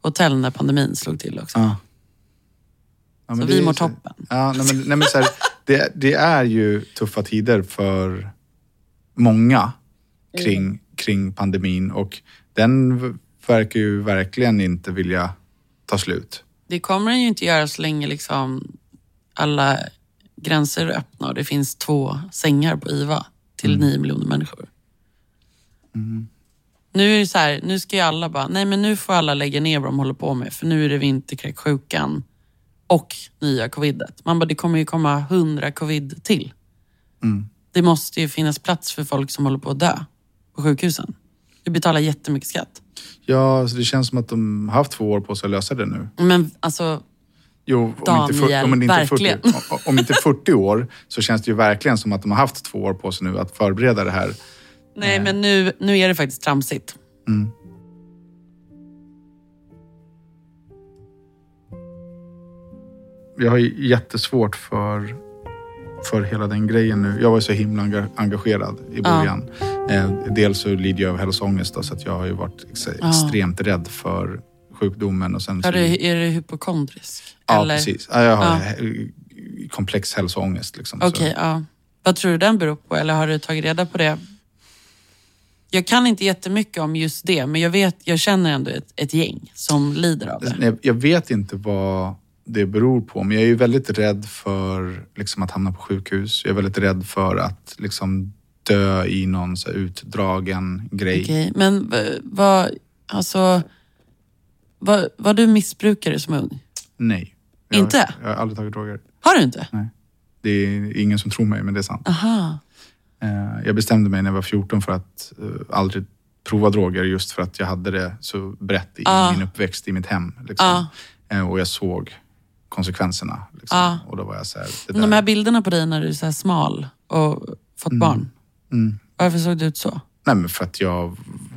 hotell när pandemin slog till också. Ja. Ja, men Så vi mår så- toppen. Ja, nej, men, nej, men så här, det, det är ju tuffa tider för många kring, Mm. kring pandemin och den verkar ju verkligen inte vilja ta slut. Det kommer den ju inte göra så länge liksom alla gränser är öppna och det finns två sängar på IVA till nio miljoner människor. Nu är det så här, nu ska ju alla bara, nej men nu får alla lägga ner vad de håller på med för nu är det vinterkräksjukan och nya covidet. Man bara, det kommer ju komma hundra covid till. Det måste ju finnas plats för folk som håller på att dö på sjukhusen. Vi betalar jättemycket skatt. Ja, så det känns som att de har haft två år på sig att lösa det nu. Men alltså, Jo, om, inte, för, Daniel, om, inte verkligen. 40, om- inte 40 år så känns det ju verkligen som att de har haft två år på sig nu att förbereda det här. nej men nu, nu är det faktiskt tramsigt. Jag har ju jättesvårt för, för hela den grejen nu. Jag var så himla enga- engagerad i början. Eh, dels så lider jag av hälsoångest då, så att jag har ju varit ex- Ja. extremt rädd för sjukdomen. Och sen Är så, du, är du hypokondrisk? ja, Eller? precis. Ja, jag har Ja. komplex hälsoångest. Liksom, Okej, så. ja. Vad tror du den beror på? Eller har du tagit reda på det? Jag kan inte jättemycket om just det, men jag, vet, jag känner ändå ett, ett gäng som lider av det. Jag vet inte vad det beror på, men jag är ju väldigt rädd för liksom, att hamna på sjukhus. Jag är väldigt rädd för att liksom, dö i någon så här, utdragen grej. Okej, men v- vad, alltså, vad, var du missbrukare som ung? Nej. Jag, Inte? Jag har aldrig tagit droger. Har du inte? Nej. Det är ingen som tror mig, men det är sant. Aha. Eh, Jag bestämde mig när jag var 14 för att eh, aldrig prova droger just för att jag hade det så brett i Ah. min uppväxt i mitt hem. Liksom. Ah. Eh, Och jag såg konsekvenserna. Liksom. Ah. Och då var jag så här, det De där. här bilderna på dig när du är så här smal och fått barn. Mm. Varför såg du ut så? Nej, men för att jag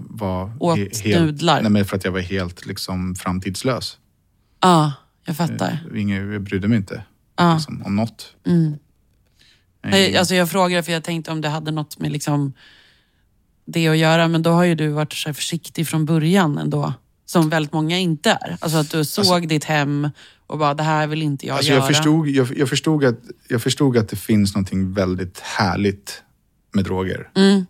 var... Åt he- nudlar? Nej, men för att jag var helt liksom, framtidslös. Ja, jag fattar. Ingen, jag brydde mig inte Ja. liksom, om något. Mm. Nej, Nej, alltså jag frågar för jag tänkte om det hade något med liksom det att göra, men då har ju du varit så försiktig från början ändå. Som väldigt många inte är. Alltså att du såg ditt hem och bara, det här vill inte jag Alltså göra. jag, förstod, jag, jag, förstod att, jag förstod att det finns någonting väldigt härligt med droger. Mm.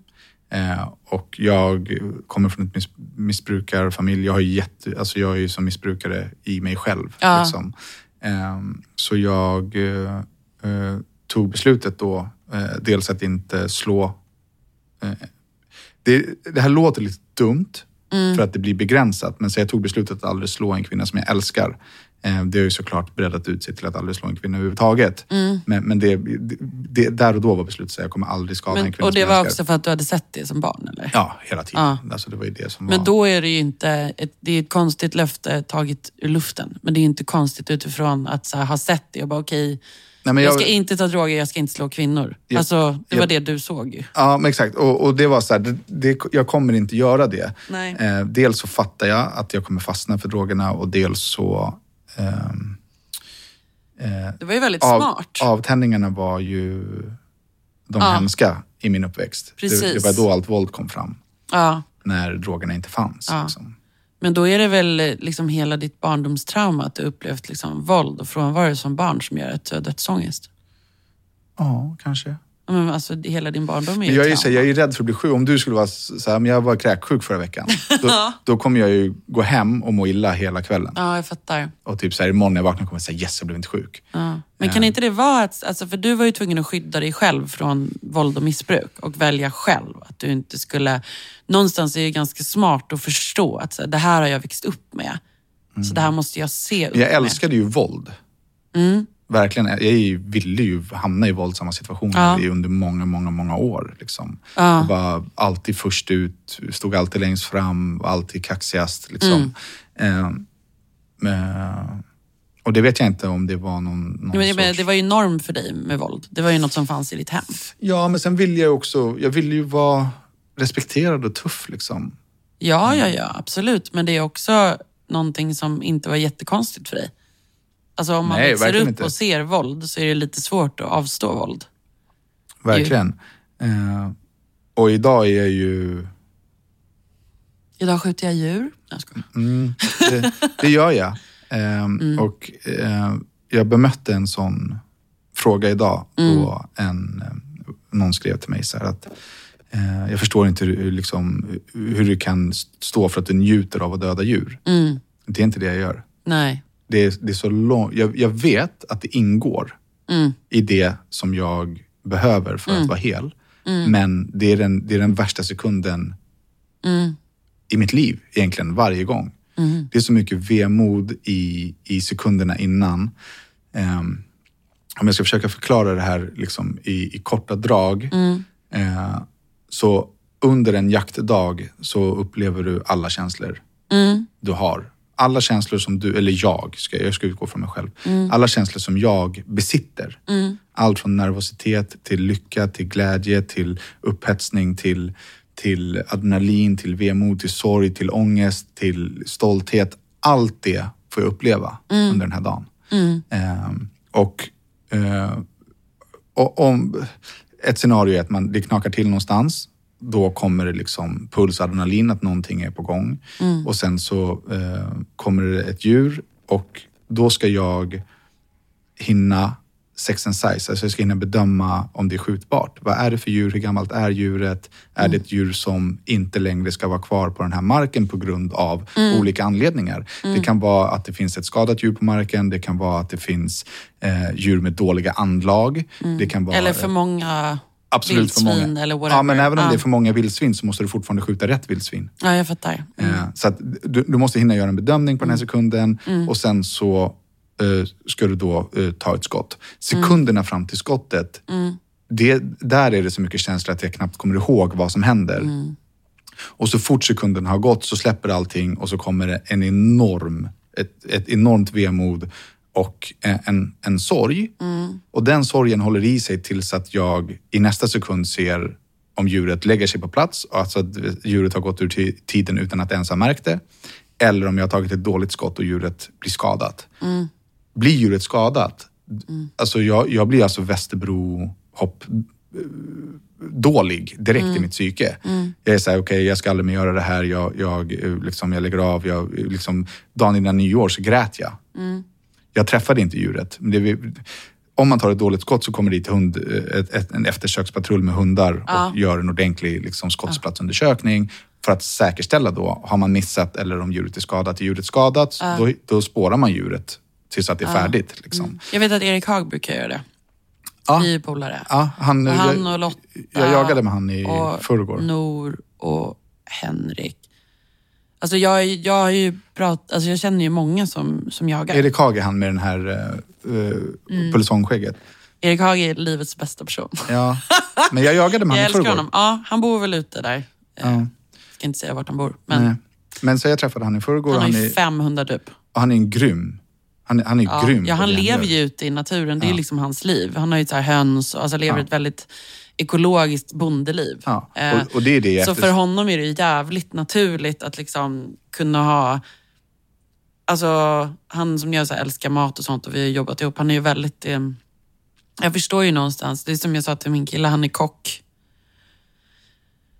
Eh, och jag kommer från ett miss, missbrukarfamilj. Jag, har jätte, alltså jag är ju som missbrukare i mig själv. Ja. Liksom. Eh, så jag eh, eh, tog beslutet då, eh, dels att inte slå... Eh, det, det här låter lite dumt Mm. för att det blir begränsat. Men så jag tog beslutet att aldrig slå en kvinna som jag älskar. Eh, Det har ju såklart breddat ut sig till att aldrig slå en kvinna överhuvudtaget. Men, men det, det, det, där och då var beslutet att jag kommer aldrig skada en Men, kvinna och det var älskar. också för att du hade sett det som barn eller? Ja, hela tiden. Ja. Alltså, det var ju det som Men var... då är det ju inte, ett, det är ett konstigt löfte taget ur luften. Men det är inte konstigt utifrån att så här, ha sett det och bara okej, Nej, jag, jag, ska inte ta droger, jag ska inte slå kvinnor. Ja. Alltså, det var det du såg. Ja, men exakt. Och, och det var så här, det, det, jag kommer inte göra det. Nej. Eh, dels så fattar jag att jag kommer fastna för drogerna och dels så... ehm, eh, Det var ju väldigt av, smart. Avtändningarna var ju de Ja. hemska i min uppväxt. Det, Precis. det var då allt våld kom fram. Ja. När drogerna inte fanns. Ja. Liksom. Men då är det väl eh, liksom hela ditt barndomstrauma att du upplevt liksom våld och frånvaro som barn som gör att du har dödsångest? Ja, kanske. Men alltså, hela din barndom är ju jag, är här, jag är rädd för att bli sjuk. Om du skulle vara så här, men jag var kräksjuk förra veckan. Då, då kommer jag ju gå hem och må illa hela kvällen. Ja, jag fattar. Och typ så här, imorgon när jag vaknar kommer jag säga yes, jag blev inte sjuk. Ja. Men kan inte det vara att, alltså, för du var ju tvungen att skydda dig själv från våld och missbruk och välja själv. Att du inte skulle, någonstans är det ganska smart att förstå att så här, det här har jag växt upp med. Så det här måste jag se upp jag med. älskade ju våld. Mm. Verkligen. Jag ville ju hamna i våldsamma situationer Ja. under många, många, många år. Liksom. Ja. Jag var alltid först ut, stod alltid längst fram, var alltid kaxigast. Liksom. Mm. Eh, eh, och det vet jag inte om det var någon, någon Men, sorts... det var ju norm för dig med våld. Det var ju något som fanns i ditt hem. Ja, men sen ville jag också, jag ville ju vara respekterad och tuff. Liksom. Ja, ja, ja, absolut. Men det är också någonting som inte var jättekonstigt för dig. Alltså om man Nej, växer upp inte. och ser våld så är det lite svårt att avstå våld. Verkligen. Eh, och idag är jag ju... Idag skjuter jag djur. Jag skojar. Mm, det, det gör jag. Ehm, Och eh, jag bemötte en sån fråga idag då en, eh, någon skrev till mig så här att eh, jag förstår inte hur, liksom, hur du kan stå för att du njuter av att döda djur. Mm. Det är inte det jag gör. Nej. Det är, det är så långt. Jag, jag vet att det ingår Mm. i det som jag behöver för att vara hel. Men det är, den, det är den värsta sekunden Mm. i mitt liv egentligen varje gång. Det är så mycket vemod i, i sekunderna innan. Ehm, om jag ska försöka förklara det här liksom i, i korta drag. Eh, så under en jaktdag så upplever du alla känslor du har. Alla känslor som du, eller jag, ska, jag ska utgå från mig själv. Alla känslor som jag besitter. Allt från nervositet till lycka, till glädje, till upphetsning, till, till adrenalin, till vemod, till sorg, till ångest, till stolthet. Allt det får jag uppleva under den här dagen. Ehm, och, eh, och om ett scenario är att man, det knakar till någonstans. Då kommer det liksom puls, adrenalin, att någonting är på gång. Och sen så eh, kommer det ett djur och då ska jag hinna sex and size. Alltså jag ska hinna bedöma om det är skjutbart. Vad är det för djur? Hur gammalt är djuret? Är det ett djur som inte längre ska vara kvar på den här marken på grund av olika anledningar? Det kan vara att det finns ett skadat djur på marken. Det kan vara att det finns eh, djur med dåliga anlag. Det kan vara, Eller för många Absolut för vildsvin många. eller whatever. Ja, men även om Ja. det är för många vildsvin så måste du fortfarande skjuta rätt vildsvin. Ja, jag fattar. Mm. Eh, Så du, du måste hinna göra en bedömning på den här sekunden och sen så eh, ska du då eh, ta ett skott. Sekunderna fram till skottet, det, där är det så mycket känslor att jag knappt kommer ihåg vad som händer. Och så fort sekunden har gått så släpper allting och så kommer det en enorm, ett, ett enormt vemod och eh, en, en, sorg. sorg. Och den sorgen håller i sig tills att jag i nästa sekund ser om djuret lägger sig på plats, alltså att djuret har gått ur tiden utan att ens ha märkt det. Eller om jag har tagit ett dåligt skott och djuret blir skadat. Blir djuret skadat, alltså jag, jag blir alltså Västerbro hopp eh, dålig direkt i mitt psyke. Jag är såhär, okej jag ska aldrig mer göra det här. Jag, jag, eh, liksom, jag lägger av. Jag, liksom, dagen innan nyår så grät jag. Jag träffade inte djuret. Men det, vi- om man tar ett dåligt skott så kommer dit hund, eh, ett, ett, en eftersökspatrull med hundar och gör en ordentlig liksom, skottsplatsundersökning för att säkerställa då, har man missat eller om djuret är skadat. Är djuret skadat, då, då spårar man djuret tills att det är färdigt. Liksom. Jag vet att Erik Haag brukar göra det. Ja. Vi är polare. Ja, han, Och han jag, och Lotta. jag jagade med han i förrgår. Nor och Henrik. Alltså jag, jag har ju pratat, alltså jag känner ju många som, som jagar. Erik Haag är han med den här uh, Mm. pulsångskägget. Erik Haag är livets bästa person. Ja, men jag jagade med Jag han i älskar honom. Ja, han bor väl ute där. Eh, Ja. Ska inte säga vart han bor. Men Nej. Men så jag träffade han i förrgår. han har ju är, 500 typ. han är en grym. Han, är- han är Ja, grym. ja, han lever ju ute i naturen. Det är liksom hans liv. Han har ju så här höns och alltså lever Ja. ett väldigt ekologiskt bondeliv. Ja, Eh, och, och det är det Så efter- för honom är det jävligt naturligt att liksom kunna ha... Alltså, han som jag så här älskar mat och sånt och vi har jobbat ihop, han är ju väldigt... Eh, jag förstår ju någonstans, det är som jag sa till min kille, han är kock.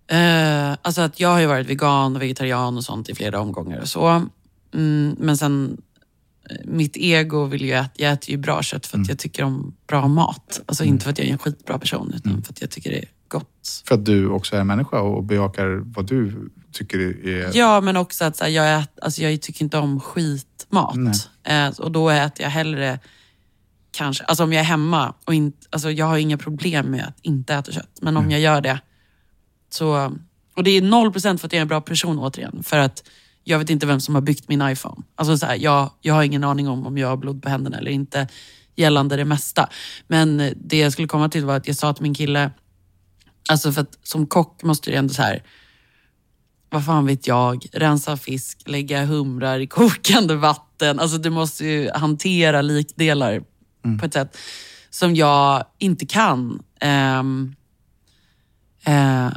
Eh, alltså att jag har ju varit vegan och vegetarian och sånt i flera omgångar och så. Mm, men sen, mitt ego vill ju att jag äter ju bra kött för att jag tycker om bra mat. Alltså inte för att jag är en skitbra person, utan för att jag tycker det är gott. För att du också är människa och bejakar vad du tycker är... Ja, men också att här, jag, ät, alltså, jag tycker inte om skitmat. Eh, och då äter jag hellre, kanske, alltså om jag är hemma och inte, alltså jag har inga problem med att inte äta kött. Men om jag gör det så, och det är noll procent för att jag är en bra person återigen. För att jag vet inte vem som har byggt min iPhone. Alltså så här, jag, jag har ingen aning om om jag har blod på händerna eller inte gällande det mesta. Men det jag skulle komma till var att jag sa till min kille, alltså för att som kock måste du ändå så här vad fan vet jag, rensa fisk, lägga humrar i kokande vatten. Alltså du måste ju hantera likdelar på ett sätt som jag inte kan. Ehm, eh,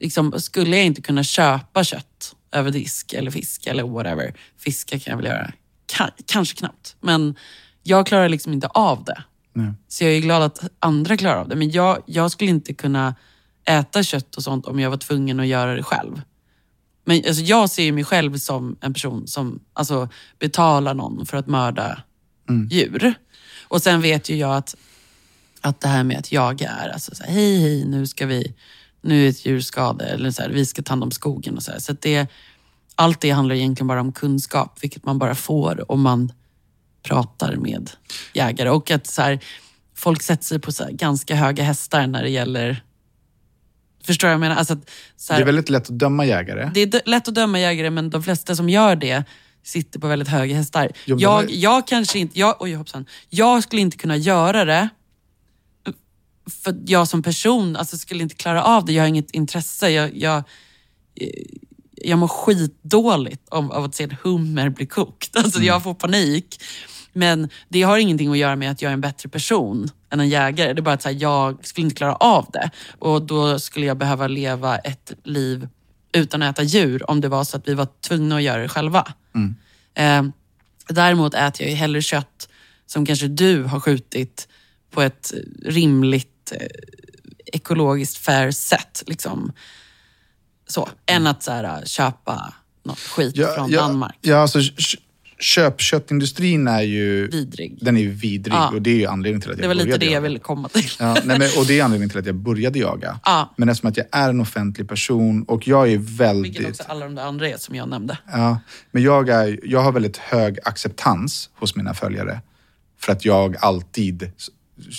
liksom, skulle jag inte kunna köpa kött över disk eller fisk eller whatever. Fiska kan jag väl göra. Ka- kanske knappt. Men jag klarar liksom inte av det. Nej. Så jag är glad att andra klarar av det. Men jag, jag skulle inte kunna äta kött och sånt om jag var tvungen att göra det själv. Men alltså, jag ser mig själv som en person som alltså, betalar någon för att mörda djur. Och sen vet ju jag att, att det här med att jaga är alltså så här, hej hej, nu ska vi, nu är ett djur skadad, eller så här, vi ska ta hand om skogen och så här. Så det, allt det handlar egentligen bara om kunskap, vilket man bara får om man pratar med jägare. Och att så här, folk sätter sig på så ganska höga hästar när det gäller Förstår vad jag menar? Alltså att, så här, Det är väldigt lätt att döma jägare. det är lätt att döma jägare, men de flesta som gör det sitter på väldigt höga hästar. Jo, jag, har- jag kanske inte, jag, oj, hoppsan. jag skulle inte kunna göra det för jag som person alltså, skulle inte klara av det. Jag har inget intresse. Jag, jag, eh, jag mår skitdåligt av, av att se en hummer bli kokt. Alltså, Mm. Jag får panik. Men det har ingenting att göra med att jag är en bättre person än en jägare. Det är bara att här, jag skulle inte klara av det. Och då skulle jag behöva leva ett liv utan att äta djur om det var så att vi var tvungna att göra det själva. Eh, däremot äter jag ju hellre kött som kanske du har skjutit på ett rimligt ekologiskt fair sätt. Liksom. Så, än att så här, köpa något skit från Danmark. Ja, alltså, kö- köpköttindustrin är ju Vidrig. Den är ju vidrig Ja. och det är ju anledningen till att jag Det var lite började det jag ville komma till. Ja, nej, men, och det är anledningen till att jag började jaga. Ja. Men eftersom att jag är en offentlig person och jag är Vilket väldigt... också alla de där andra är som jag nämnde. Ja, men jag, är, jag har väldigt hög acceptans hos mina följare. För att jag alltid...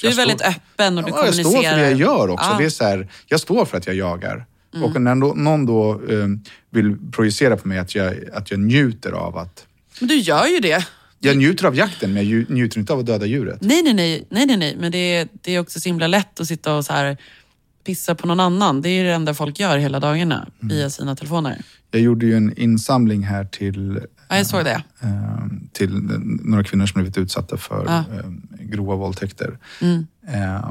Du är väldigt öppen och du ja, jag kommunicerar. står för det jag gör också. Mm. Det är så här, jag står för att jag jagar. Och när någon då eh, vill projicera på mig att jag, att jag njuter av att... Men du gör ju det. Jag njuter av jakten, men jag ju- njuter inte av att döda djuret. Nej, nej, nej. nej, nej, nej. Men det är, det är också så himla lätt att sitta och så här pissa på någon annan. Det är det enda folk gör hela dagarna Mm. via sina telefoner. Jag gjorde ju en insamling här till, Ja, jag såg det. eh, till några kvinnor som blivit utsatta för Ja. eh, grova våldtäkter. Mm. Eh,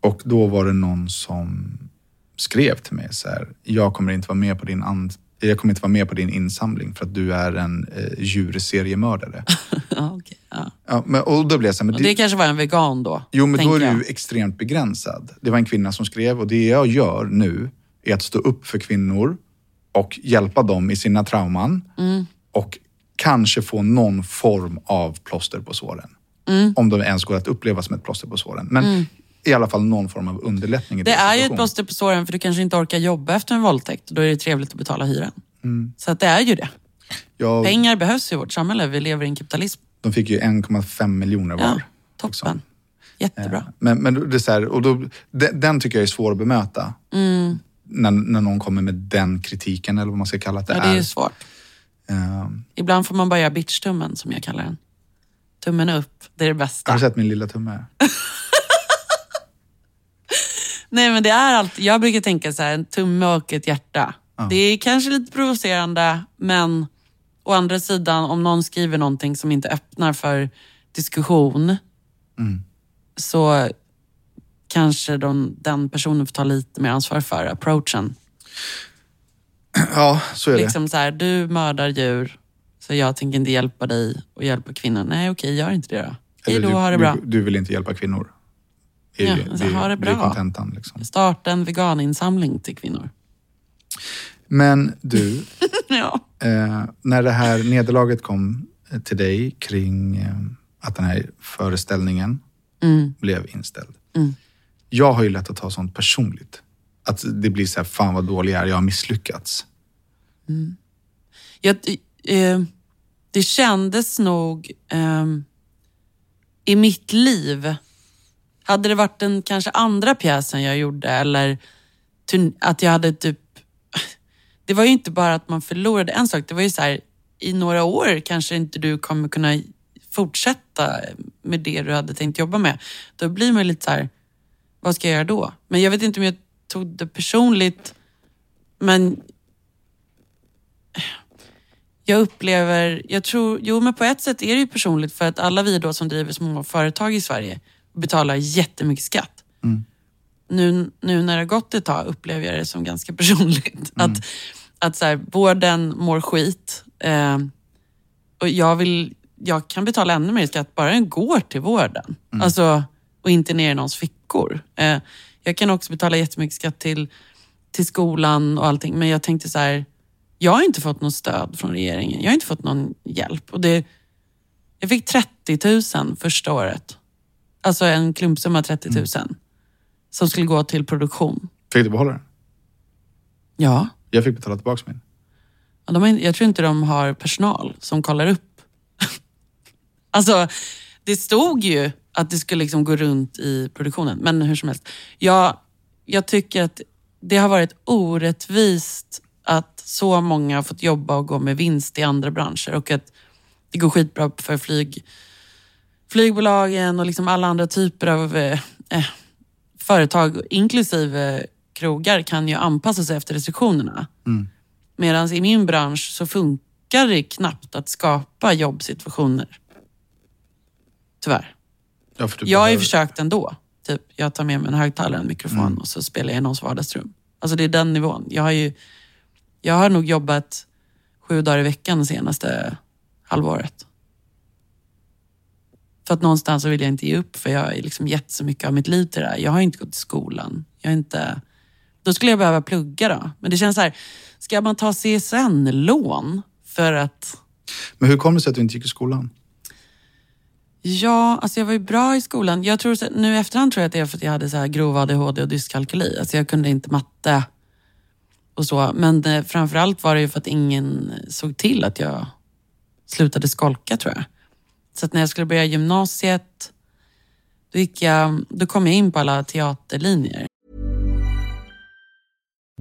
och då var det någon som skrev till mig så här, jag kommer inte vara med på din, and- jag kommer inte vara med på din insamling för att du är en eh, djurseriemördare. Ja, okej, ja. ja, men, och då blev jag så här, men Och det kanske var en vegan då. Jo, men då är du jag. ju extremt begränsad. Det var en kvinna som skrev och det jag gör nu är att stå upp för kvinnor och hjälpa dem i sina trauman Mm. och kanske få någon form av plåster på såren. Mm. Om de ens går att uppleva som ett plåster på såren. Men i alla fall någon form av underlättning i Det är ju ett plåster på såren för du kanske inte orkar jobba efter en våldtäkt. Då är det trevligt att betala hyran. Mm. Så att det är ju det. Ja, Pengar behövs i vårt samhälle. Vi lever i en kapitalism. de fick ju 1,5 miljoner var. Ja, toppen. liksom. Jättebra. Men, men det är här, och då, den, den tycker jag är svår att bemöta. Mm. När, när någon kommer med den kritiken eller vad man ska kalla det Ja, det är är. ju svårt. Eh, Ibland får man bara göra bitch-tummen som jag kallar den. Tummen upp, det är det Har bästa. du sett min lilla tumme? Nej men det är alltid, jag brukar tänka så här, en tumme och ett hjärta. Det är kanske lite provocerande, men å andra sidan om någon skriver någonting som inte öppnar för diskussion så kanske de, den personen får ta lite mer ansvar för approachen. Ja, så är det. Liksom så här, du mördar djur, så jag tänker inte hjälpa dig och hjälpa kvinnor. Nej okej, gör inte det då. Hej då, du, ha det bra. Du, du vill inte hjälpa kvinnor. Det är, Ja, alltså, det, ha det det är bra. kontentan. Liksom. Starta en veganinsamling till kvinnor. Men du, ja. eh, när det här nederlaget kom eh, till dig kring eh, att den här föreställningen Mm. blev inställd. Jag har ju lätt att ta sånt personligt. Att det blir så här, fan vad dålig jag är, jag har misslyckats. Mm. Jag, eh, det kändes nog eh, i mitt liv, hade det varit den kanske andra pjäsen jag gjorde eller att jag hade typ... Det var ju inte bara att man förlorade en sak, det var ju så här, i några år kanske inte du kommer kunna fortsätta med det du hade tänkt jobba med. Då blir man lite så här, vad ska jag göra då? Men jag vet inte om jag tog det personligt, men jag upplever, jag tror, jo men på ett sätt är det ju personligt för att alla vi då som driver små företag i Sverige betalar jättemycket skatt. Nu, nu när det har gått ett tag upplever jag det som ganska personligt. Att, att så här, vården mår skit eh, och jag, vill, jag kan betala ännu mer skatt bara den går till vården. Alltså, och inte ner i någons fickor. Eh, jag kan också betala jättemycket skatt till, till skolan och allting men jag tänkte så här, jag har inte fått något stöd från regeringen. Jag har inte fått någon hjälp. Och det, jag fick 30 000 första året. Alltså en klumpsumma 30 000. Som skulle gå till produktion. Fick du behålla den? Ja. Jag fick betala tillbaka min. Ja, De har, jag tror inte de har personal som kollar upp. alltså, det stod ju att det skulle liksom gå runt i produktionen. Men hur som helst. Jag, jag tycker att det har varit orättvist att så många har fått jobba och gå med vinst i andra branscher och att det går skitbra för flyg, flygbolagen och liksom alla andra typer av eh, eh, företag, inklusive krogar, kan ju anpassa sig efter restriktionerna. Mm. Medan i min bransch så funkar det knappt att skapa jobbsituationer. Tyvärr. Ja, du Jag har ju behöver- försökt ändå. Typ, jag tar med mig en högtalare en mikrofon Mm. och så spelar jag i någons vardagsrum. Alltså det är den nivån. Jag har, ju, jag har nog jobbat sju dagar i veckan det senaste halvåret. För att någonstans så vill jag inte ge upp för jag har liksom gett så mycket av mitt liv till det här. Jag har inte gått i skolan. Jag inte... Då skulle jag behöva plugga då. Men det känns så här, ska man ta CSN-lån för att Men hur kom det sig att du inte gick i skolan? Ja, alltså jag var ju bra i skolan. Jag tror, så- nu i efterhand tror jag att det är för att jag hade så här grov ADHD och dyskalkyli. Alltså jag kunde inte matte och så. Men eh, framförallt var det ju för att ingen såg till att jag slutade skolka tror jag. Så att när jag skulle börja gymnasiet, då, gick jag, då kom jag in på alla teaterlinjer.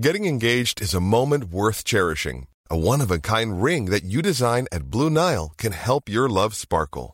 Getting engaged is a moment worth cherishing. A one of a kind ring that you design at Blue Nile can help your love sparkle.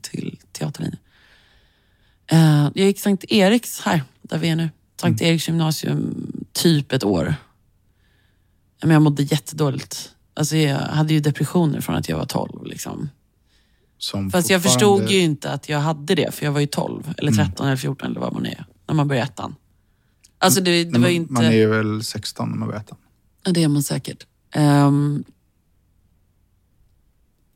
till teaterlinjen. Eh, jag gick Sankt Eriks här, där vi är nu. Sankt Eriks gymnasium, typ ett år. Men jag mådde jättedåligt. Alltså jag hade ju depressioner från att jag var 12. Liksom. Som Fast jag förstod ju inte att jag hade det, för jag var ju 12, eller 13 eller 14 eller vad man är, när man börjar ettan. Alltså det, det var ju inte... Man är väl 16 när man börjar ettan. Ja, det är man säkert. Eh,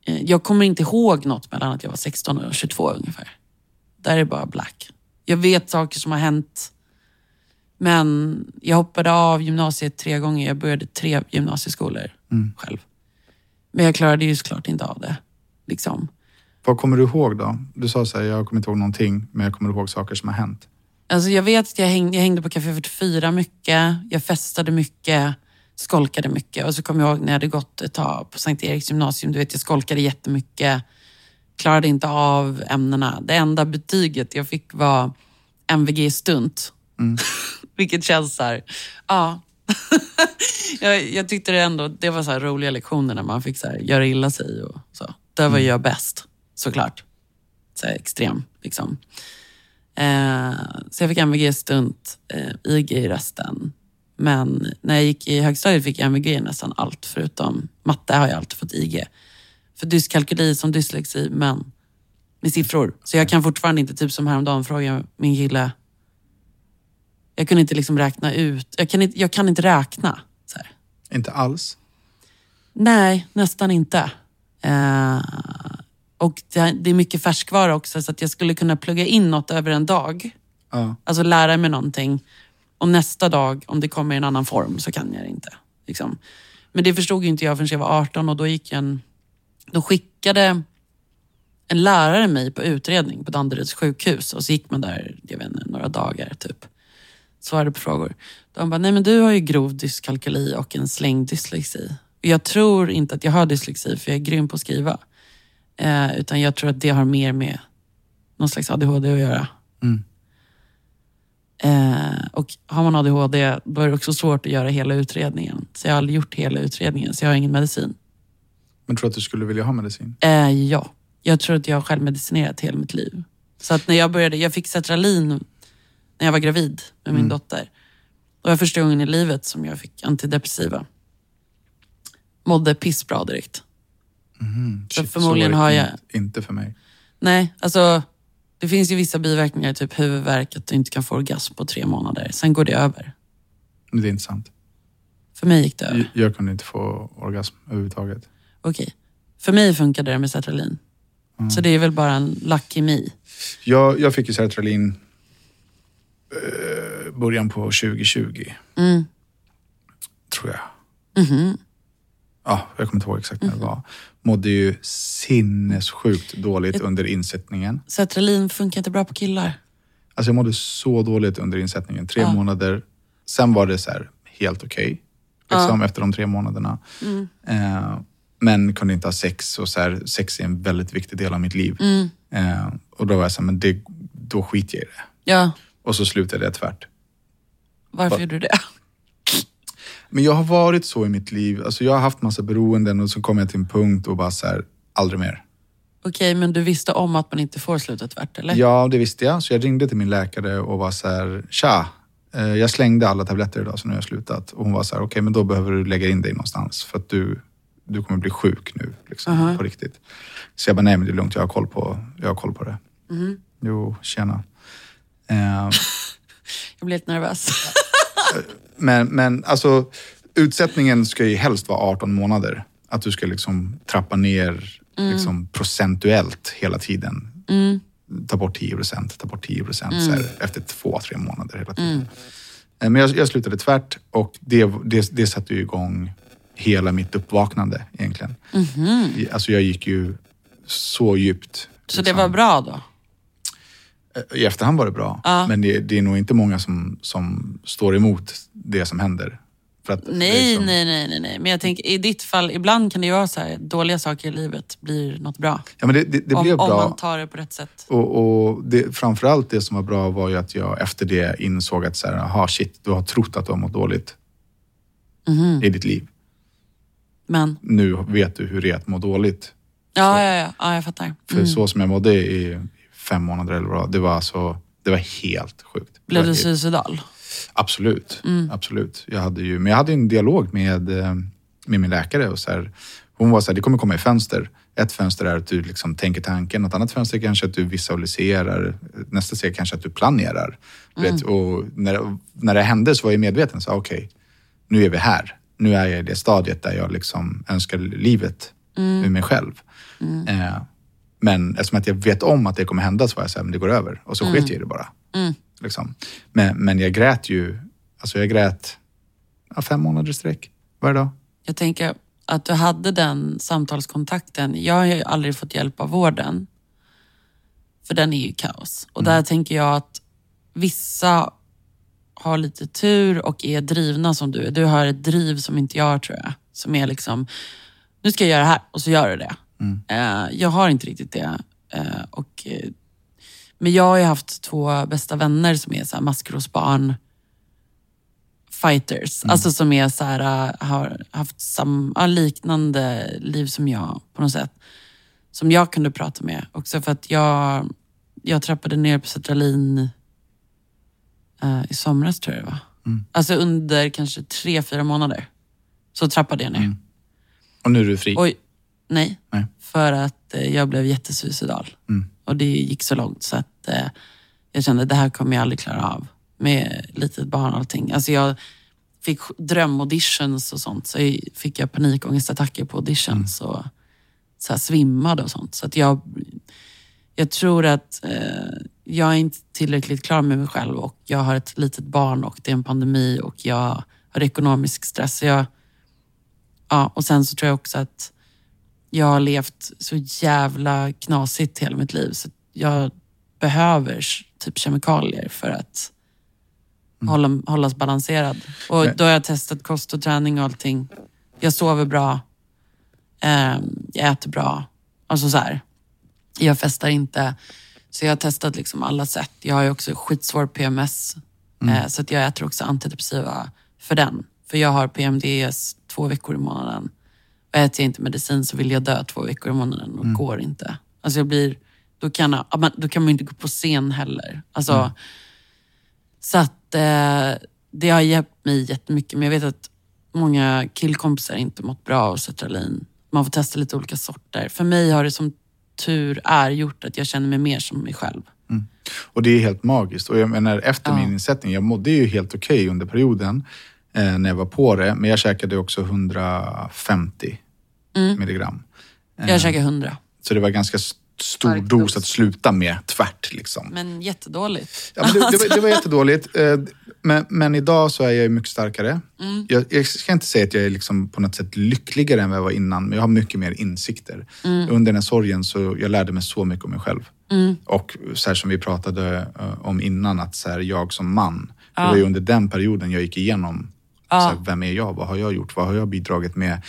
jag kommer inte ihåg något mellan att jag var 16 och 22 ungefär. Där är bara black. Jag vet saker som har hänt. Men jag hoppade av gymnasiet tre gånger. Jag började tre gymnasieskolor själv. Men jag klarade ju såklart inte av det. Liksom. Vad kommer du ihåg då? Du sa så här, jag kommer inte ihåg någonting, men jag kommer ihåg saker som har hänt. Alltså jag vet att jag hängde, jag hängde på Café 44 mycket. Jag festade mycket. Skolkade mycket. Och så kommer jag ihåg när jag hade gått ett tag på Sankt Eriks gymnasium. Du vet, jag skolkade jättemycket. Klarade inte av ämnena. Det enda betyget jag fick var MVG stunt. Vilket känns så här, ja. jag, jag tyckte det ändå, det var så roliga lektioner när man fick så här, göra illa sig och så. Där var jag bäst, såklart. Så här, extrem, liksom. Eh, så jag fick MVG stunt, eh, IG i resten. Men när jag gick i högstadiet fick jag MVG nästan allt förutom matte har jag alltid fått IG. För dyskalkyli som dyslexi, men med siffror. Så jag kan fortfarande inte, typ som häromdagen, fråga min kille. Jag kunde inte liksom räkna ut, jag kan inte, jag kan inte räkna. Inte alls. Nej, nästan inte. Eh, och det, det är mycket färskvara också, så att jag skulle kunna plugga in något över en dag. Ja. Alltså lära mig någonting. Och nästa dag, om det kommer i en annan form, så kan jag det inte. Liksom. Men det förstod ju inte jag förrän jag var 18 och då gick jag en... Då skickade en lärare mig på utredning på Danderyds sjukhus och så gick man där, jag vet inte, några dagar typ. Svarade på frågor. De bara, nej men du har ju grov dyskalkyli och en slängd dyslexi. Och Jag tror inte att jag har dyslexi för jag är grym på att skriva. Eh, utan jag tror att det har mer med någon slags ADHD att göra. Mm. Eh, och har man ADHD då är det också svårt att göra hela utredningen. Så jag har aldrig gjort hela utredningen, så jag har ingen medicin. Men tror du att du skulle vilja ha medicin? Eh, ja, jag tror att jag har självmedicinerat hela mitt liv. Så att när jag började, jag fick Cetralin när jag var gravid med min dotter. Det var första gången i livet som jag fick antidepressiva. Mådde pissbra direkt. så Mm, Shit, förmodligen så har jag... in- Inte för mig. Nej, alltså det finns ju vissa biverkningar, typ huvudvärk, att du inte kan få orgasm på tre månader. Sen går det över. Det är inte sant. För mig gick det över. Jag, jag kunde inte få orgasm överhuvudtaget. Okej. För mig funkade det med sertralin. Så det är väl bara en lucky me. Jag, jag fick ju sertralin eh, början på 2020. Mm. Tror jag. Mhm. Ja, jag kommer inte ihåg exakt när det var. Mådde ju sinnessjukt dåligt under insättningen. Sertralin funkar inte bra på killar. Alltså jag mådde så dåligt under insättningen. Tre Ja. månader. Sen var det så här helt okej. liksom, Efter de tre månaderna. Mm. Eh, men kunde inte ha sex och så här, sex är en väldigt viktig del av mitt liv. Mm. Eh, och då var jag så här, men det, då skiter jag i det. Ja, Och så slutade jag tvärt. varför Va- gjorde du det? Men jag har varit så i mitt liv. Alltså jag har haft massa beroenden och så kom jag till en punkt och bara så här, aldrig mer. Okej, men du visste om att man inte får sluta tvärt, eller? Ja, det visste jag. Så jag ringde till min läkare och var så här, tja, eh, jag slängde alla tabletter idag så nu har jag slutat. Och hon var så här, okej men då behöver du lägga in dig någonstans för att du, du kommer bli sjuk nu, liksom, på riktigt. Så jag bara, nej men det är lugnt, jag har koll på, jag har koll på det. Jo, tjena. Eh, Jag blir lite nervös. Men, men alltså, utsättningen ska ju helst vara 18 månader. Att du ska liksom trappa ner liksom, procentuellt hela tiden. Ta bort 10 procent, ta bort 10 procent här, efter två, tre månader hela tiden. Eh, Men jag, jag slutade tvärt och det, det, det satte ju igång hela mitt uppvaknande egentligen. I- Alltså jag gick ju så djupt. Så det liksom. var bra då? I efterhand var det bra, Ja. men det, det är nog inte många som, som står emot det som händer. För att Nej, liksom- nej, nej, nej, nej. Men jag tänker, i ditt fall, ibland kan det ju vara så här, dåliga saker i livet blir något bra. Ja, men det, det, det om, blev om bra. man tar det på rätt sätt. Och, och det, framförallt det som var bra var ju att jag efter det insåg att så här, aha, shit, du har trott att du har mått dåligt Mhm. i ditt liv. Men, Nu vet du hur det är att må dåligt. ja, ja, ja, ja jag fattar. För Mm. så som jag mådde i fem månader eller vad det var, så, det var helt sjukt. Blev du suicidal? Absolut. Mm. absolut. Jag hade ju, men jag hade en dialog med, eh, med min läkare. Och så här, hon var så här, det kommer komma i fönster. Ett fönster är att du liksom tänker tanken. Något annat fönster är kanske att du visualiserar. Nästa steg kanske att du planerar. Du Vet, och när, när det hände så var jag medveten. Så okej, nu är vi här. Nu är jag i det stadiet där jag liksom önskar livet ur mig själv. Eh, men eftersom att jag vet om att det kommer hända så var jag så här, men det går över. Och så sket jag i det bara. Liksom. Men, men jag grät ju, alltså jag grät ja, fem månader i sträck varje dag. Jag tänker att du hade den samtalskontakten. Jag har ju aldrig fått hjälp av vården. För den är ju kaos. Och där tänker jag att vissa har lite tur och är drivna som du är. Du har ett driv som inte jag har tror jag. Som är liksom, nu ska jag göra det här och så gör du det. Eh, jag har inte riktigt det. Eh, och, eh, men jag har ju haft två bästa vänner som är så här maskrosbarn fighters. Alltså som är så här, har haft sam, liknande liv som jag på något sätt. Som jag kunde prata med också för att jag, jag trappade ner på sertralin eh, i somras tror jag det var. Alltså under kanske tre, fyra månader. Så trappade jag ner. Och nu är du fri. Oj, nej. Nej. För att eh, jag blev jättesuicidal. Mm. Och det gick så långt så att eh, jag kände det här kommer jag aldrig klara av. Med litet barn och allting. Alltså jag fick drömauditions och sånt. Så fick jag panikångestattacker på auditions. Och så här svimmade och sånt. Så att jag, jag tror att eh, jag är inte tillräckligt klar med mig själv. Och jag har ett litet barn och det är en pandemi. Och jag har ekonomisk stress. Jag, ja, och sen så tror jag också att jag har levt så jävla knasigt hela mitt liv. Så jag behöver typ kemikalier för att hålla, hållas balanserad. Och Men- då har jag testat kost och träning och allting. Jag sover bra. Ehm, jag äter bra. Alltså så här. Jag festar inte. Så jag har testat liksom alla sätt. Jag har ju också skitsvår PMS. Eh, så att jag äter också antidepressiva för den. För jag har PMDS två veckor i månaden. Och äter jag inte medicin så vill jag dö två veckor i månaden och går inte. Alltså jag blir, då kan, jag, då kan man inte gå på scen heller. Alltså, Så att eh, det har hjälpt mig jättemycket. Men jag vet att många killkompisar inte mått bra av sertralin. Man får testa lite olika sorter. För mig har det som tur är gjort att jag känner mig mer som mig själv. Och det är helt magiskt. Och jag menar, efter Ja. min insättning, jag mådde ju helt okej under perioden eh, när jag var på det. Men jag käkade också 150 milligram. Jag käkar hundra. Så det var ganska st- stor Stark dos dos. att sluta med tvärt. Liksom. Men jättedåligt. Ja, men det, det, var, det var jättedåligt. Eh, Men, men idag så är jag mycket starkare. Mm. Jag, jag ska inte säga att jag är liksom på något sätt lyckligare än vad jag var innan, men jag har mycket mer insikter. Mm. Under den här sorgen så jag lärde mig så mycket om mig själv. Och så här som vi pratade eh, om innan, att så här, jag som man, det var ju under den perioden jag gick igenom så här, vem är jag? Vad har jag gjort? Vad har jag bidragit med?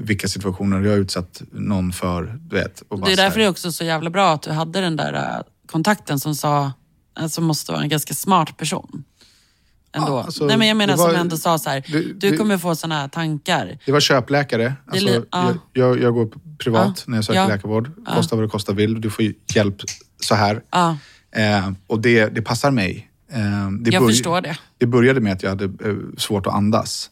Vilka situationer har jag utsatt någon för? Du vet, och Det är därför det är också så jävla bra att du hade den där äh, kontakten som sa, alltså måste vara en ganska smart person. Ändå. Ja, alltså, Nej men jag menar det var- som ändå sa så här, det- du det- kommer få såna här tankar. Det var köpläkare. Alltså, li- ja. jag, jag, går privat Ja. när jag söker Ja. läkarvård. Kosta vad det kosta vill. Du får hjälp så här. Ja, Eh, och det, det passar mig. Eh, det jag förstår det. Det började med att jag hade eh, svårt att andas.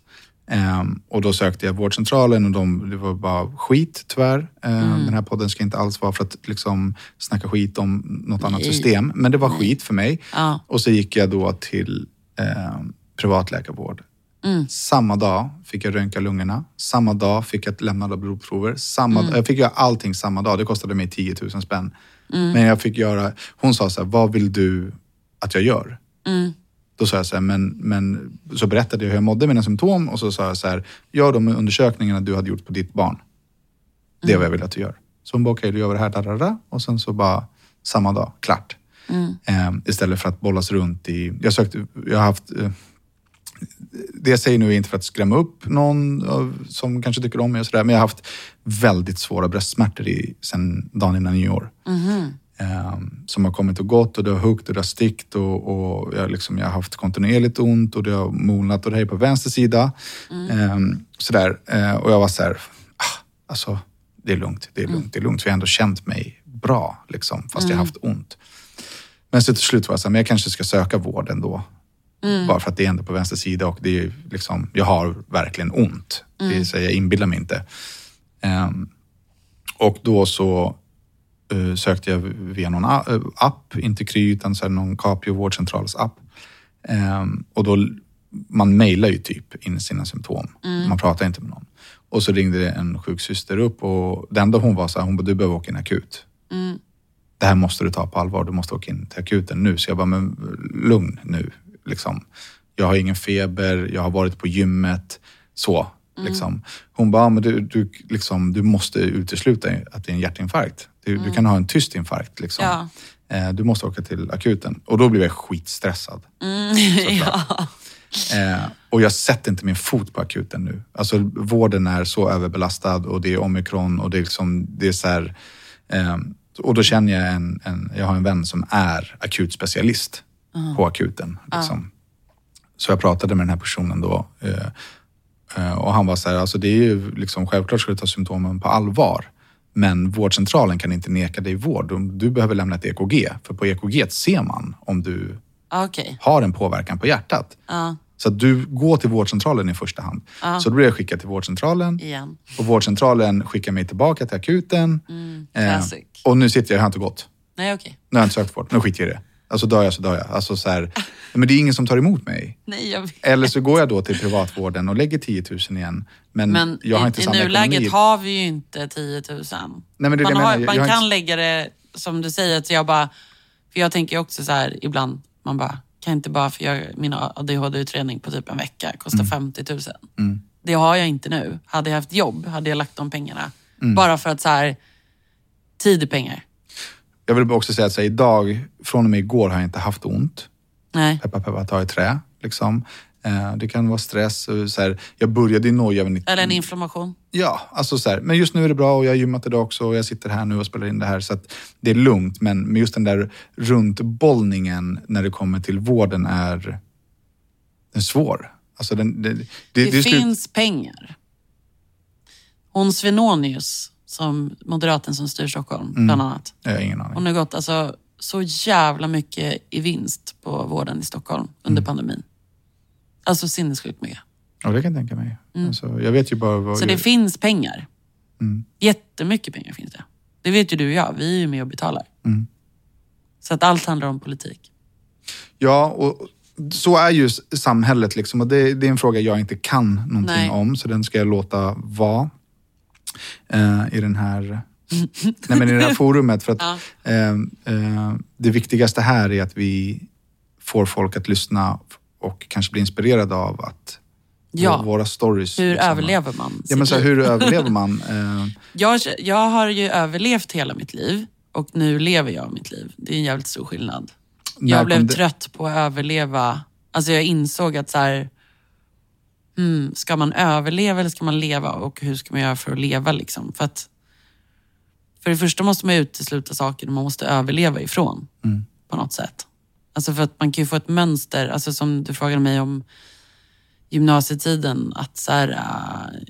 Eh, och då sökte jag vårdcentralen och de, det var bara skit tyvärr. Eh, Mm. Den här podden ska inte alls vara för att liksom snacka skit om något annat Nej. system. Men det var skit för mig. Ja. Och så gick jag då till eh, privatläkarvård. Mm. Samma dag fick jag röntga lungorna. Samma dag fick jag lämna alla blodprover. Samma, Mm. Jag fick göra allting samma dag. Det kostade mig 10 000 spänn. Men jag fick göra... Hon sa så här, vad vill du att jag gör? Mm. Då sa jag så här, men, men så berättade jag hur jag mådde mina symptom och så sa jag så här, gör de undersökningarna du hade gjort på ditt barn. Det är vad jag vill att du gör. Så hon bara, okej, du gör det här, da, da, da. och sen så bara samma dag, klart. Eh, istället för att bollas runt i... Jag, sökte, jag har haft... Eh, det jag säger nu är inte för att skrämma upp någon av, som kanske tycker om mig och sådär, men jag har haft väldigt svåra bröstsmärtor i, sen dagen innan nyår. Eh, som har kommit och gått och det har huggt och det har stickt och, och jag, liksom, jag har haft kontinuerligt ont och det har molnat och det här är på vänster sida. Eh, sådär. Eh, och jag var så här, ah, alltså det är lugnt, det är lugnt, det är lugnt. För jag har ändå känt mig bra, liksom, fast jag har haft ont. Men så till slut var jag så här, men jag kanske ska söka vård ändå. Bara för att det är ändå på vänster sida och det är liksom, jag har verkligen ont. Det är så här, jag inbillar mig inte. Ehm, och då så sökte jag via någon eh, app, inte Kry utan så någon Capio vårdcentrals app. Ehm, och då, man mejlar ju typ in sina symptom. Man pratar inte med någon. Och så ringde en sjuksyster upp och det enda hon var så här, hon bara, du behöver åka in akut. Det här måste du ta på allvar, du måste åka in till akuten nu. Så jag bara, men lugn nu. Liksom. Jag har ingen feber, jag har varit på gymmet. Så. Liksom. Hon bara, men du, du, liksom, du måste utesluta att det är en hjärtinfarkt. Du, du kan ha en tyst infarkt. Liksom. Ja. Eh, du måste åka till akuten. Och då blev jag skitstressad. ja. Eh, och jag sätter inte min fot på akuten nu. Alltså vården är så överbelastad och det är omikron och det är liksom, det är så här, eh, och då känner jag en, en, jag har en vän som är akutspecialist på akuten. Liksom. Så jag pratade med den här personen då eh, och han var så här, alltså det är ju liksom, självklart ska du ta symptomen på allvar. Men vårdcentralen kan inte neka dig vård. Du- Du behöver lämna ett EKG, för på EKG ser man om du Okej. har en påverkan på hjärtat. Ja, Så du går till vårdcentralen i första hand. Så då blir jag skickad till vårdcentralen igen. och vårdcentralen skickar mig tillbaka till akuten. Eh, classic. och nu sitter jag, jag har inte gått. Nej, okej. Nu har jag inte sökt vård. Nu skiter jag i det. Alltså dör jag så dör jag. Alltså så här, men det är ingen som tar emot mig. Nej, jag vet. Eller så går jag då till privatvården och lägger 10 000 igen. Men, Men jag har i, inte i samma nuläget ekonomi. har vi ju inte 10 000. men det det man jag har, menar. Jag- man jag kan inte- lägga det, som du säger, att jag bara... För jag tänker också så här ibland, man bara, kan inte bara få göra min ADHD-utredning på typ en vecka, kostar Mm. 50 000. Det har jag inte nu. Hade jag haft jobb hade jag lagt de pengarna. Bara för att så här, tid är pengar. Jag vill också säga att så här, idag, från och med igår har jag inte haft ont. Nej. Peppa peppa ta i trä. Liksom. Eh, det kan vara stress. Och så här, jag började i noja vid 90 Eller en inflammation. Ja, alltså så här, men just nu är det bra och jag har gymmat idag också och jag sitter här nu och spelar in det här så att det är lugnt. Men men just den där runtbollningen när det kommer till vården är, den är svår. Alltså den, det, det, Det, det finns pengar. Hon Svenonius, som moderaten som styr Stockholm, Mm. bland annat. Jag har ingen aning. Hon har gått alltså, så jävla mycket i vinst på vården i Stockholm under Mm. pandemin. Alltså sinnessjukt mycket. Ja, det kan jag tänka mig. Alltså, jag vet ju bara vad... Mm. Så det finns pengar. Mm. Jättemycket pengar finns det. Det vet ju du och jag. Vi är ju med och betalar. Mm. Så att allt handlar om politik. Ja, och så är ju samhället. Liksom. Och det, det är en fråga jag inte kan någonting Nej. om, så den ska jag låta vara i, den här, nej, men i det här forumet. För att, Ja. eh, eh, det viktigaste här är att vi får folk att lyssna och kanske bli inspirerade av att Ja. våra stories. Hur liksom. överlever man Ja, men så här, hur överlever man? Eh, Jag, jag har ju överlevt hela mitt liv och nu lever jag mitt liv. Det är en jävligt stor skillnad. när Jag blev det- trött på att överleva. Alltså jag insåg att så här, hmm, ska man överleva eller ska man leva? Och hur ska man göra för att leva? Liksom? För, att, för det första måste man utesluta saker man måste överleva ifrån Mm. på något sätt. Alltså för att man kan ju få ett mönster, alltså som du frågade mig om gymnasietiden, att så här, äh,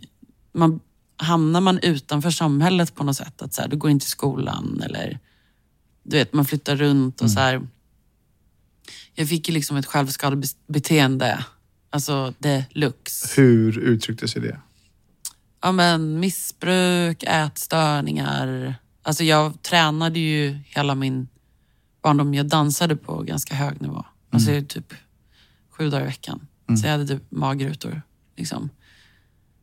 man, hamnar man utanför samhället på något sätt, att så här, du går inte till skolan eller du vet, man flyttar runt och så här. Jag fick ju liksom ett självskadebeteende, alltså deluxe. Hur uttryckte sig det? Ja, men missbruk, ätstörningar. Alltså jag tränade ju hela min barndom. Jag dansade på ganska hög nivå. Alltså typ sju dagar i veckan. Så jag hade typ magrutor. Liksom.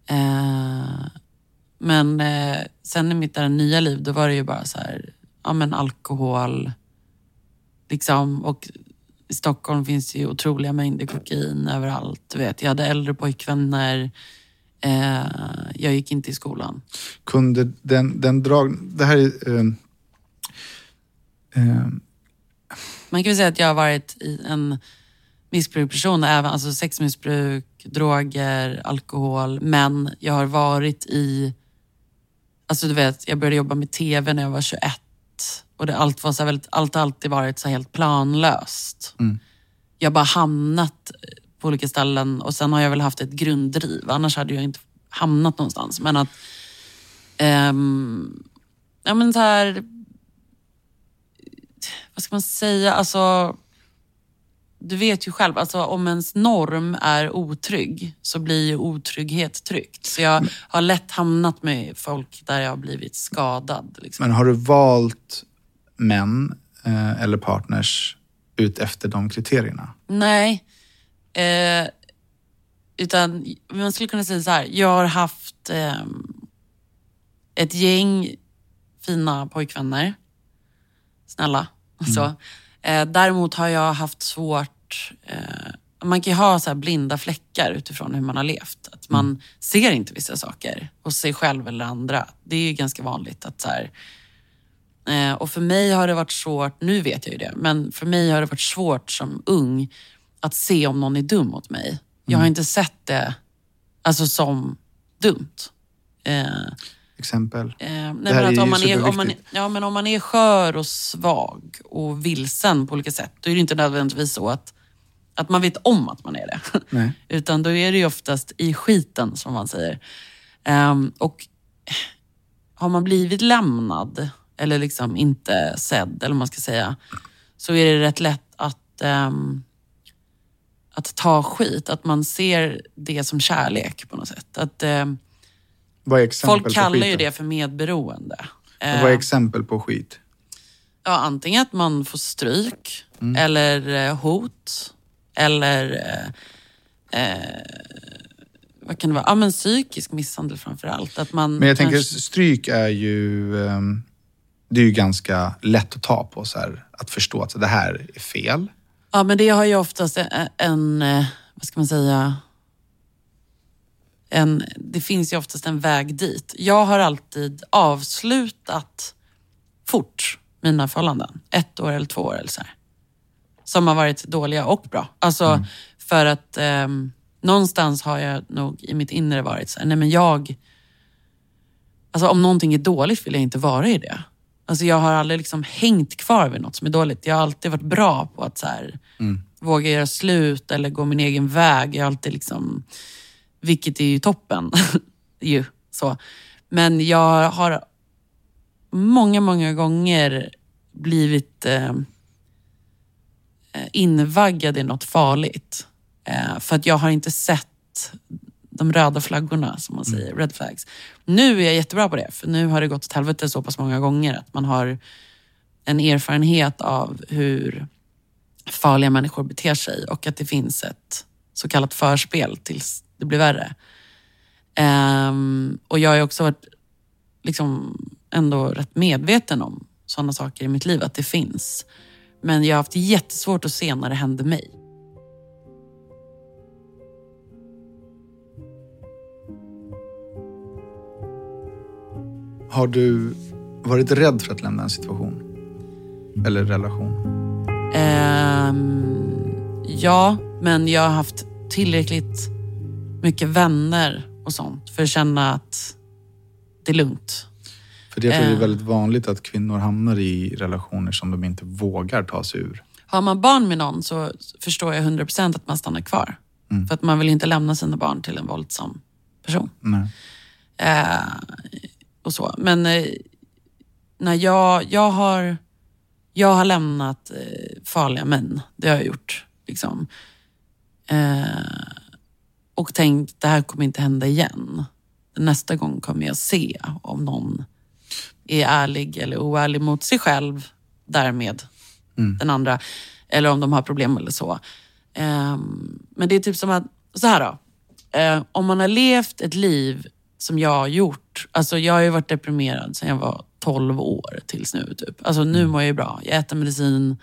Eh, men eh, sen i mitt där nya liv, då var det ju bara så här, ja men alkohol. Liksom. Och i Stockholm finns det ju otroliga mängder kokain överallt. Du vet, jag hade äldre pojkvänner. Eh, jag gick inte i skolan. Kunde den, den drag... Det här är... Eh, eh, Man kan väl säga att jag har varit i en missbruksperson, även alltså sexmissbruk, droger, alkohol. Men jag har varit i... Alltså du vet, jag började jobba med TV när jag var 21. Och det, allt, var så väldigt, allt har alltid varit så helt planlöst. Jag har bara hamnat på olika ställen och sen har jag väl haft ett grunddriv. Annars hade jag inte hamnat någonstans. Men att... ehm, ja men så här vad ska man säga, alltså du vet ju själv, alltså om ens norm är otrygg så blir ju otrygghet tryggt. Så jag har lätt hamnat med folk där jag har blivit skadad. Liksom. men har du valt män eh, eller partners ut efter de kriterierna? Nej. Eh, utan man skulle kunna säga så här, jag har haft eh, ett gäng fina pojkvänner. Snälla. Så. Eh, däremot har jag haft svårt... Eh, man kan ju ha så här blinda fläckar utifrån hur man har levt. Att man ser inte vissa saker hos sig själv eller andra. Det är ju ganska vanligt att så här, Eh, och för mig har det varit svårt, nu vet jag ju det, men för mig har det varit svårt som ung att se om någon är dum mot mig. Jag har inte sett det alltså, som dumt. Eh, Exempel? Eh, nej, Det här men att är om ju man är, om man, ja, men om man är skör och svag och vilsen på olika sätt, då är det inte nödvändigtvis så att, att man vet om att man är det. Nej. Utan då är det ju oftast i skiten, som man säger. Ehm, och har man blivit lämnad, eller liksom inte sedd, eller vad man ska säga, så är det rätt lätt att, ehm, att ta skit. Att man ser det som kärlek på något sätt. Att, ehm, exempel Folk kallar ju det för medberoende. Och Vad är Eh, exempel på skit? ja, antingen att man får stryk, Mm. eller eh, hot, eller eh, eh, vad kan det vara? Ja, men psykisk misshandel framför allt. Att man Men jag tänker kanske- stryk är ju, ehm, det är ju ganska lätt att ta på. Så här, att förstå att det här är fel. Ja, men det har ju oftast en, en eh, vad ska man säga, en, det finns ju oftast en väg dit. Jag har alltid avslutat fort mina förhållanden. Ett år eller två år eller så här. Som har varit dåliga och bra. Alltså för att ehm, någonstans har jag nog i mitt inre varit så här, nej men jag, alltså om någonting är dåligt vill jag inte vara i det. Alltså jag har aldrig liksom hängt kvar vid något som är dåligt. Jag har alltid varit bra på att så här, våga göra slut eller gå min egen väg. Jag har alltid liksom, vilket är ju toppen. ju, så. Men jag har många, många gånger blivit eh, invaggad i något farligt. Eh, för att jag har inte sett de röda flaggorna, som man säger, red flags. Nu är jag jättebra på det, för nu har det gått åt helvete så pass många gånger att man har en erfarenhet av hur farliga människor beter sig och att det finns ett så kallat förspel tills det blir värre. Um, och jag har ju också varit liksom ändå rätt medveten om sådana saker i mitt liv, att det finns. Men jag har haft jättesvårt att se när det hände mig. Har du varit rädd för att lämna en situation? Eller relation? Ehm, ja, men jag har haft tillräckligt mycket vänner och sånt för att känna att det är lugnt. För det är Eh. väldigt vanligt att kvinnor hamnar i relationer som de inte vågar ta sig ur. Har man barn med någon så förstår jag 100% att man stannar kvar. För att man vill inte lämna sina barn till en våldsam person. Nej. Och så. Men eh, när jag, jag, har, jag har lämnat eh, farliga män. Det har jag gjort. Liksom. Eh, och tänkt, det här kommer inte hända igen. Nästa gång kommer jag se om någon är ärlig eller oärlig mot sig själv, därmed den andra. Eller om de har problem eller så. Ehm, men det är typ som att, så här då. Eh, om man har levt ett liv som jag har gjort. Alltså jag har ju varit deprimerad sedan jag var 12 år tills nu. Typ. Alltså nu mår jag ju bra. Jag äter medicin.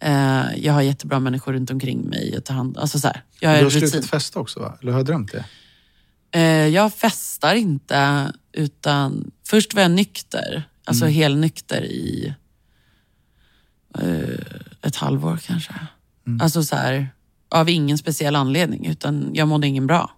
Eh, jag har jättebra människor runt omkring mig. Jag tar hand alltså så här, jag Du har har rutin. slutat festa också va? Eller har jag drömt det? Eh, jag festar inte, utan först var jag nykter. Alltså helnykter i eh, ett halvår kanske. Alltså så här, av ingen speciell anledning, utan jag mådde ingen bra.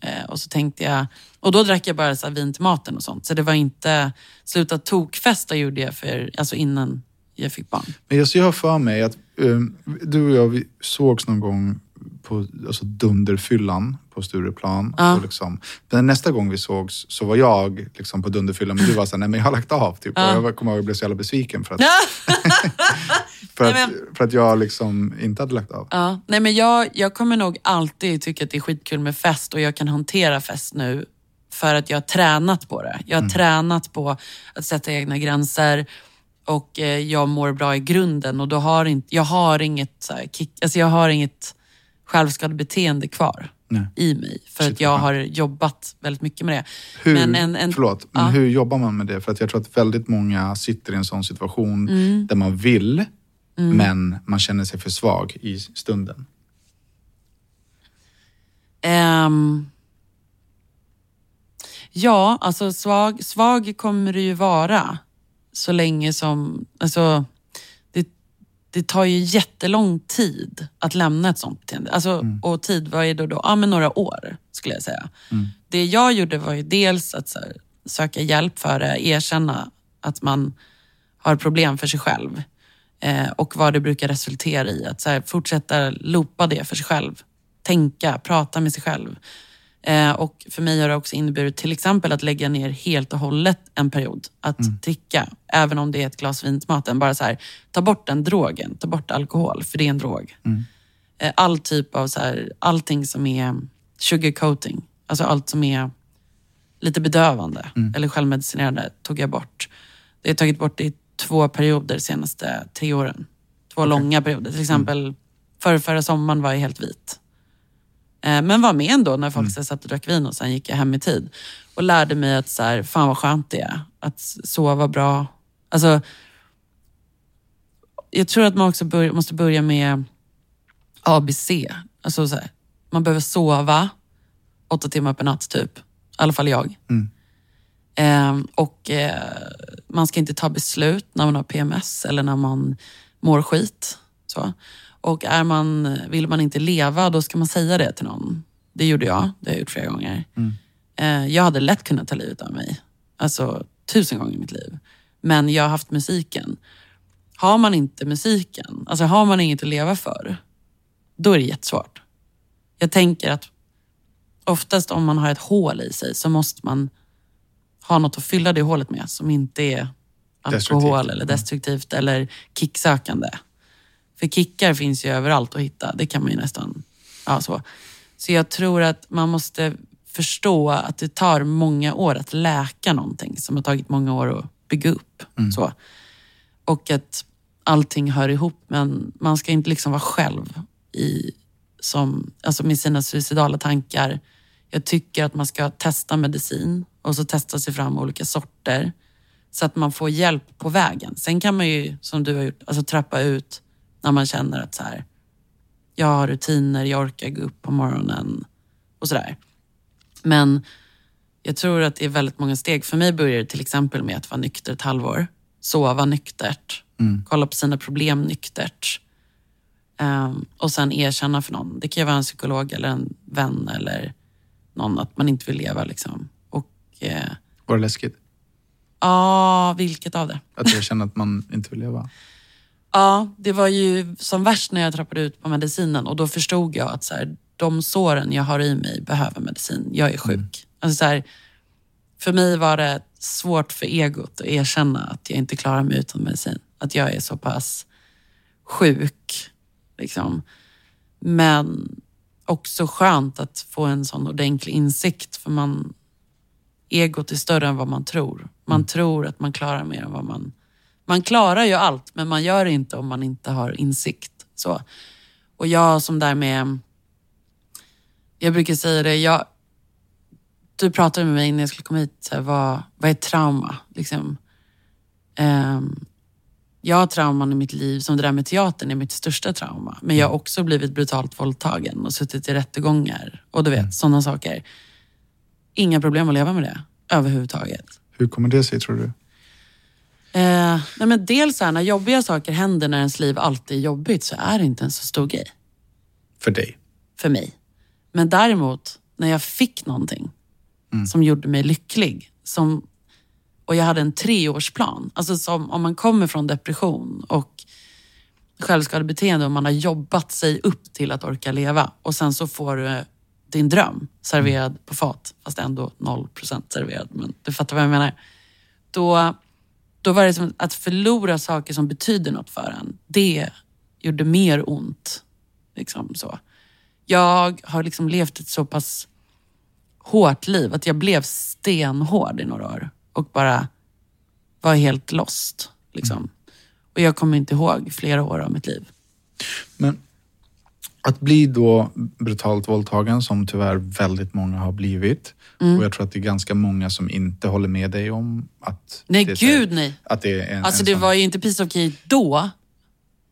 Eh, och så tänkte jag, och då drack jag bara så vin till maten och sånt. Så det var inte, sluta tokfesta gjorde jag för, alltså innan jag fick barn. Men jag har för mig att um, du och jag vi sågs någon gång på alltså Dunderfyllan på Stureplan. Ja. Och liksom, men nästa gång vi sågs så var jag liksom på Dunderfyllan men du var såhär, nej men jag har lagt av. Typ. Ja. Och jag kommer ihåg att jag blev så jävla besviken för att, för Nej, att, för att jag liksom inte hade lagt av. Ja, nej men jag, jag kommer nog alltid tycka att det är skitkul med fest och jag kan hantera fest nu för att jag har tränat på det. Jag har tränat på att sätta egna gränser och eh, jag mår bra i grunden och då har inte, jag har inget, så här, kick, alltså jag har inget självskadebeteende kvar Nej. i mig för Shit, att jag har jobbat väldigt mycket med det. Hur, Men en, en, förlåt, men ja. hur jobbar man med det? För att jag tror att väldigt många sitter i en sån situation Mm. där man vill, men man känner sig för svag i stunden. Ehm, ja, alltså svag, svag kommer du ju vara så länge som... Alltså, det, det tar ju jättelång tid att lämna ett sånt beteende. Alltså, Och tid, vad är det då? Ja, men några år skulle jag säga. Det jag gjorde var ju dels att här, söka hjälp för det, erkänna att man har problem för sig själv. Eh, och vad det brukar resultera i. Att här, fortsätta loopa det för sig själv. Tänka, prata med sig själv. Eh, och för mig har det också inneburit till exempel att lägga ner helt och hållet en period. Att dricka, även om det är ett glas vin till maten. Bara så här, ta bort den drogen, ta bort alkohol, för det är en drog. Eh, all typ av, så här, allting som är sugarcoating. Alltså allt som är lite bedövande eller självmedicinerande tog jag bort. Det har tagit bort i två perioder de senaste tre åren. Två långa perioder. Till exempel förra, förra sommaren var jag helt vit. Eh, Men var med ändå när folk mm. satt och drack vin och sen gick jag hem i tid. Och lärde mig att så här, fan vad skönt det är. Att sova bra. Alltså, jag tror att man också bör, måste börja med ABC. Alltså så här, man behöver sova åtta timmar per natt typ. I alla fall jag. Eh, och eh, man ska inte ta beslut när man har PMS eller när man mår skit. Så. Och är man, vill man inte leva, då ska man säga det till någon. Det gjorde jag. Det har jag gjort flera gånger. Eh, jag hade lätt kunnat ta livet av mig. Alltså tusen gånger i mitt liv. Men jag har haft musiken. Har man inte musiken, alltså har man inget att leva för, då är det jättesvårt. Jag tänker att oftast om man har ett hål i sig så måste man ha något att fylla det hålet med som inte är alkohol eller destruktivt eller kicksökande. För kickar finns ju överallt att hitta. Det kan man ju nästan... Ja, så. så jag tror att man måste förstå att det tar många år att läka någonting som har tagit många år att bygga upp. Så. Och att allting hör ihop men man ska inte liksom vara själv i, som, alltså med sina suicidala tankar. Jag tycker att man ska testa medicin och så testa sig fram olika sorter så att man får hjälp på vägen. Sen kan man ju, som du har gjort, alltså trappa ut när man känner att så här, jag har rutiner, jag orkar gå upp på morgonen och sådär. Men jag tror att det är väldigt många steg. För mig börjar det till exempel med att vara nykter ett halvår. Sova nyktert. Kolla på sina problem nyktert. Ehm, och sen erkänna för någon. Det kan ju vara en psykolog eller en vän eller någon att man inte vill leva. Liksom. Eh, Var det läskigt? ja, vilket av det? Att jag känner att man inte vill leva? Ja, det var ju som värst när jag trappade ut på medicinen och då förstod jag att så här, de såren jag har i mig behöver medicin. Jag är sjuk. Alltså så här, för mig var det svårt för egot att erkänna att jag inte klarar mig utan medicin. Att jag är så pass sjuk. Liksom. Men också skönt att få en sån ordentlig insikt för man egot är större än vad man tror. Man tror att man klarar mer än vad man... Man klarar ju allt, men man gör det inte om man inte har insikt. Så. Och jag som där med... Jag brukar säga det, jag, du pratade med mig innan jag skulle komma hit, så här, vad, vad är trauma? Liksom. Ehm, jag har trauman i mitt liv, som det där med teatern är mitt största trauma. Men jag har också blivit brutalt våldtagen och suttit i rättegångar och du vet, sådana saker. Inga problem att leva med det överhuvudtaget. Hur kommer det sig tror du? Eh, nej men dels här, när jobbiga saker händer när ens liv alltid är jobbigt så är det inte en så stor grej För dig? för mig. Men däremot, när jag fick någonting som gjorde mig lycklig som, och jag hade en treårsplan. Alltså som om man kommer från depression och självskadebeteende och man har jobbat sig upp till att orka leva och sen så får du din dröm serverad på fat, fast ändå 0% serverad. Men du fattar vad jag menar. Då, då var det som att förlora saker som betyder något för en. Det gjorde mer ont. Liksom så. Jag har liksom levt ett så pass hårt liv att jag blev stenhård i några år och bara var helt lost. Liksom. Och jag kommer inte ihåg flera år av mitt liv. Men att bli då brutalt våldtagen, som tyvärr väldigt många har blivit. Mm. Och jag tror att det är ganska många som inte håller med dig om att... Nej, det gud nej. Att det är en, Alltså en det sån- var ju inte piece of cake då.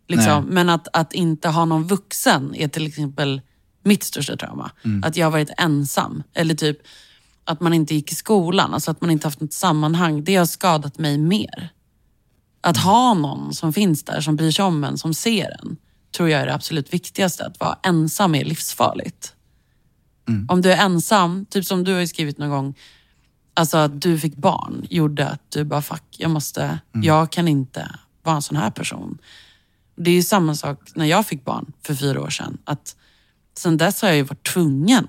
Liksom. Men att, att inte ha någon vuxen är till exempel mitt största trauma. Mm. Att jag har varit ensam. Eller typ att man inte gick i skolan. Alltså att man inte haft något sammanhang. Det har skadat mig mer. Att ha någon som finns där, som bryr sig om en, som ser en. Tror jag är det absolut viktigaste. Att vara ensam är livsfarligt. Mm. Om du är ensam, typ som du har skrivit någon gång. Alltså att du fick barn gjorde att du bara, fuck, jag måste, jag kan inte vara en sån här person. Det är ju samma sak när jag fick barn för fyra år sedan. Att sen dess har jag ju varit tvungen,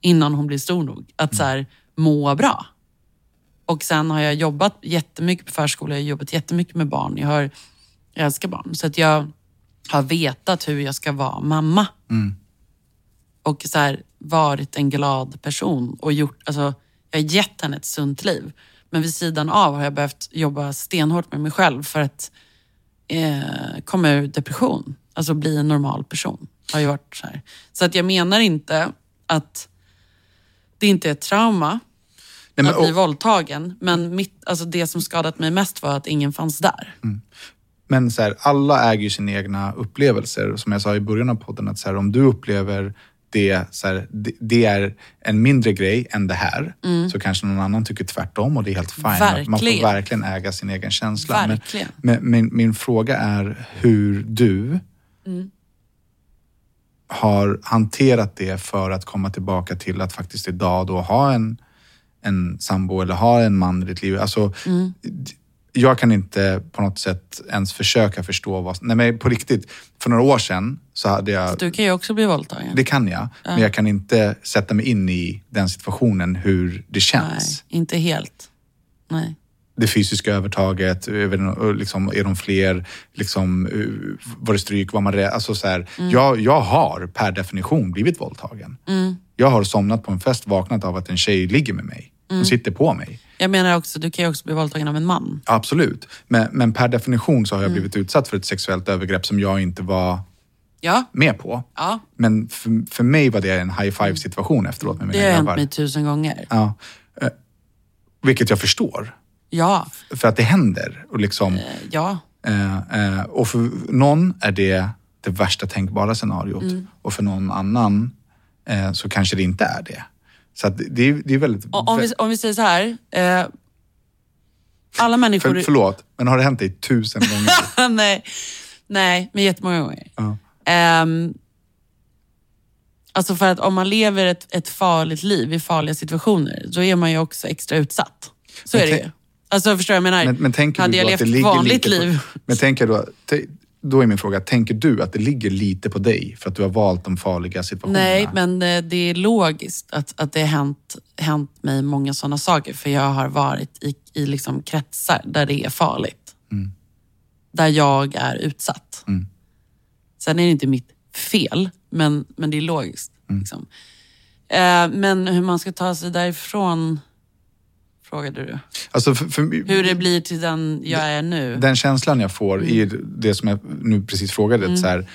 innan hon blir stor nog, att så här, må bra. Och sen har jag jobbat jättemycket på förskola, jag har jobbat jättemycket med barn. Jag, har, jag älskar barn. Så att jag har vetat hur jag ska vara mamma. Och så här, varit en glad person och gjort, alltså, jag har gett henne ett sunt liv. Men vid sidan av har jag behövt jobba stenhårt med mig själv för att eh, komma ur depression. Alltså bli en normal person. Har ju varit så, här. så att jag menar inte att det inte är ett trauma Nej, men, att bli och, våldtagen. Men mitt, alltså det som skadat mig mest var att ingen fanns där. Men så här, alla äger ju sina egna upplevelser. Som jag sa i början av podden, att så här, om du upplever det, så här, det, det är en mindre grej än det här, så kanske någon annan tycker tvärtom och det är helt fine. Man får Mm. Verkligen. verkligen äga sin egen känsla. Verkligen. Men, men min, min fråga är hur du Mm. har hanterat det för att komma tillbaka till att faktiskt idag då ha en, en sambo eller ha en man i ditt liv. Alltså, Mm. Jag kan inte på något sätt ens försöka förstå vad... Nej men på riktigt, för några år sedan så hade jag... Du kan ju också bli våldtagen. Det kan jag, men jag kan inte sätta mig in i den situationen, hur det känns. Nej, inte helt. Nej. det fysiska övertaget? Över, liksom, är de fler? Liksom, eh, var det stryk? Var man rädd? Alltså, så här, jag, jag har per definition blivit våldtagen. Jag har somnat på en fest, vaknat av att en tjej ligger med mig. Och sitter på mig. Jag menar också, du kan ju också bli våldtagen av en man. Absolut. Men, men per definition så har jag blivit utsatt för ett sexuellt övergrepp som jag inte var Ja, med på. ja. Men för, för mig var det en high five situation efteråt med mina det har hänt mig tusen gånger. Ja. Eh, Vilket jag förstår. Ja, För att det händer. Och, liksom, eh, ja. eh, och för någon är det det värsta tänkbara scenariot. Mm. Och för någon annan så kanske det inte är det. Så det, är- det är väldigt... Om vi, om vi säger så här. Eh, alla människor... för, förlåt, men har det hänt dig tusen gånger? nej, nej, men jättemånga gånger. Ja. Ehm, alltså för att om man lever ett, ett farligt liv i farliga situationer, då är man ju också extra utsatt. Så Men är det ju. Alltså förstår jag vad jag menar? Men, men tänker Hade du jag levt ett vanligt lite liv, På, men tänker då, te- då är min fråga, tänker du att det ligger lite på dig för att du har valt de farliga situationerna? Nej, men eh, det är logiskt att, att det har hänt, hänt mig många sådana saker. För jag har varit i, i liksom kretsar där det är farligt. Där jag är utsatt. Mm. Sen är det inte mitt fel, men, men det är logiskt. Liksom. Eh, men hur man ska ta sig därifrån, frågade du. Alltså för, för, Hur det blir till den jag är nu. Den känslan jag får Mm. i det som jag nu precis frågade. Så här,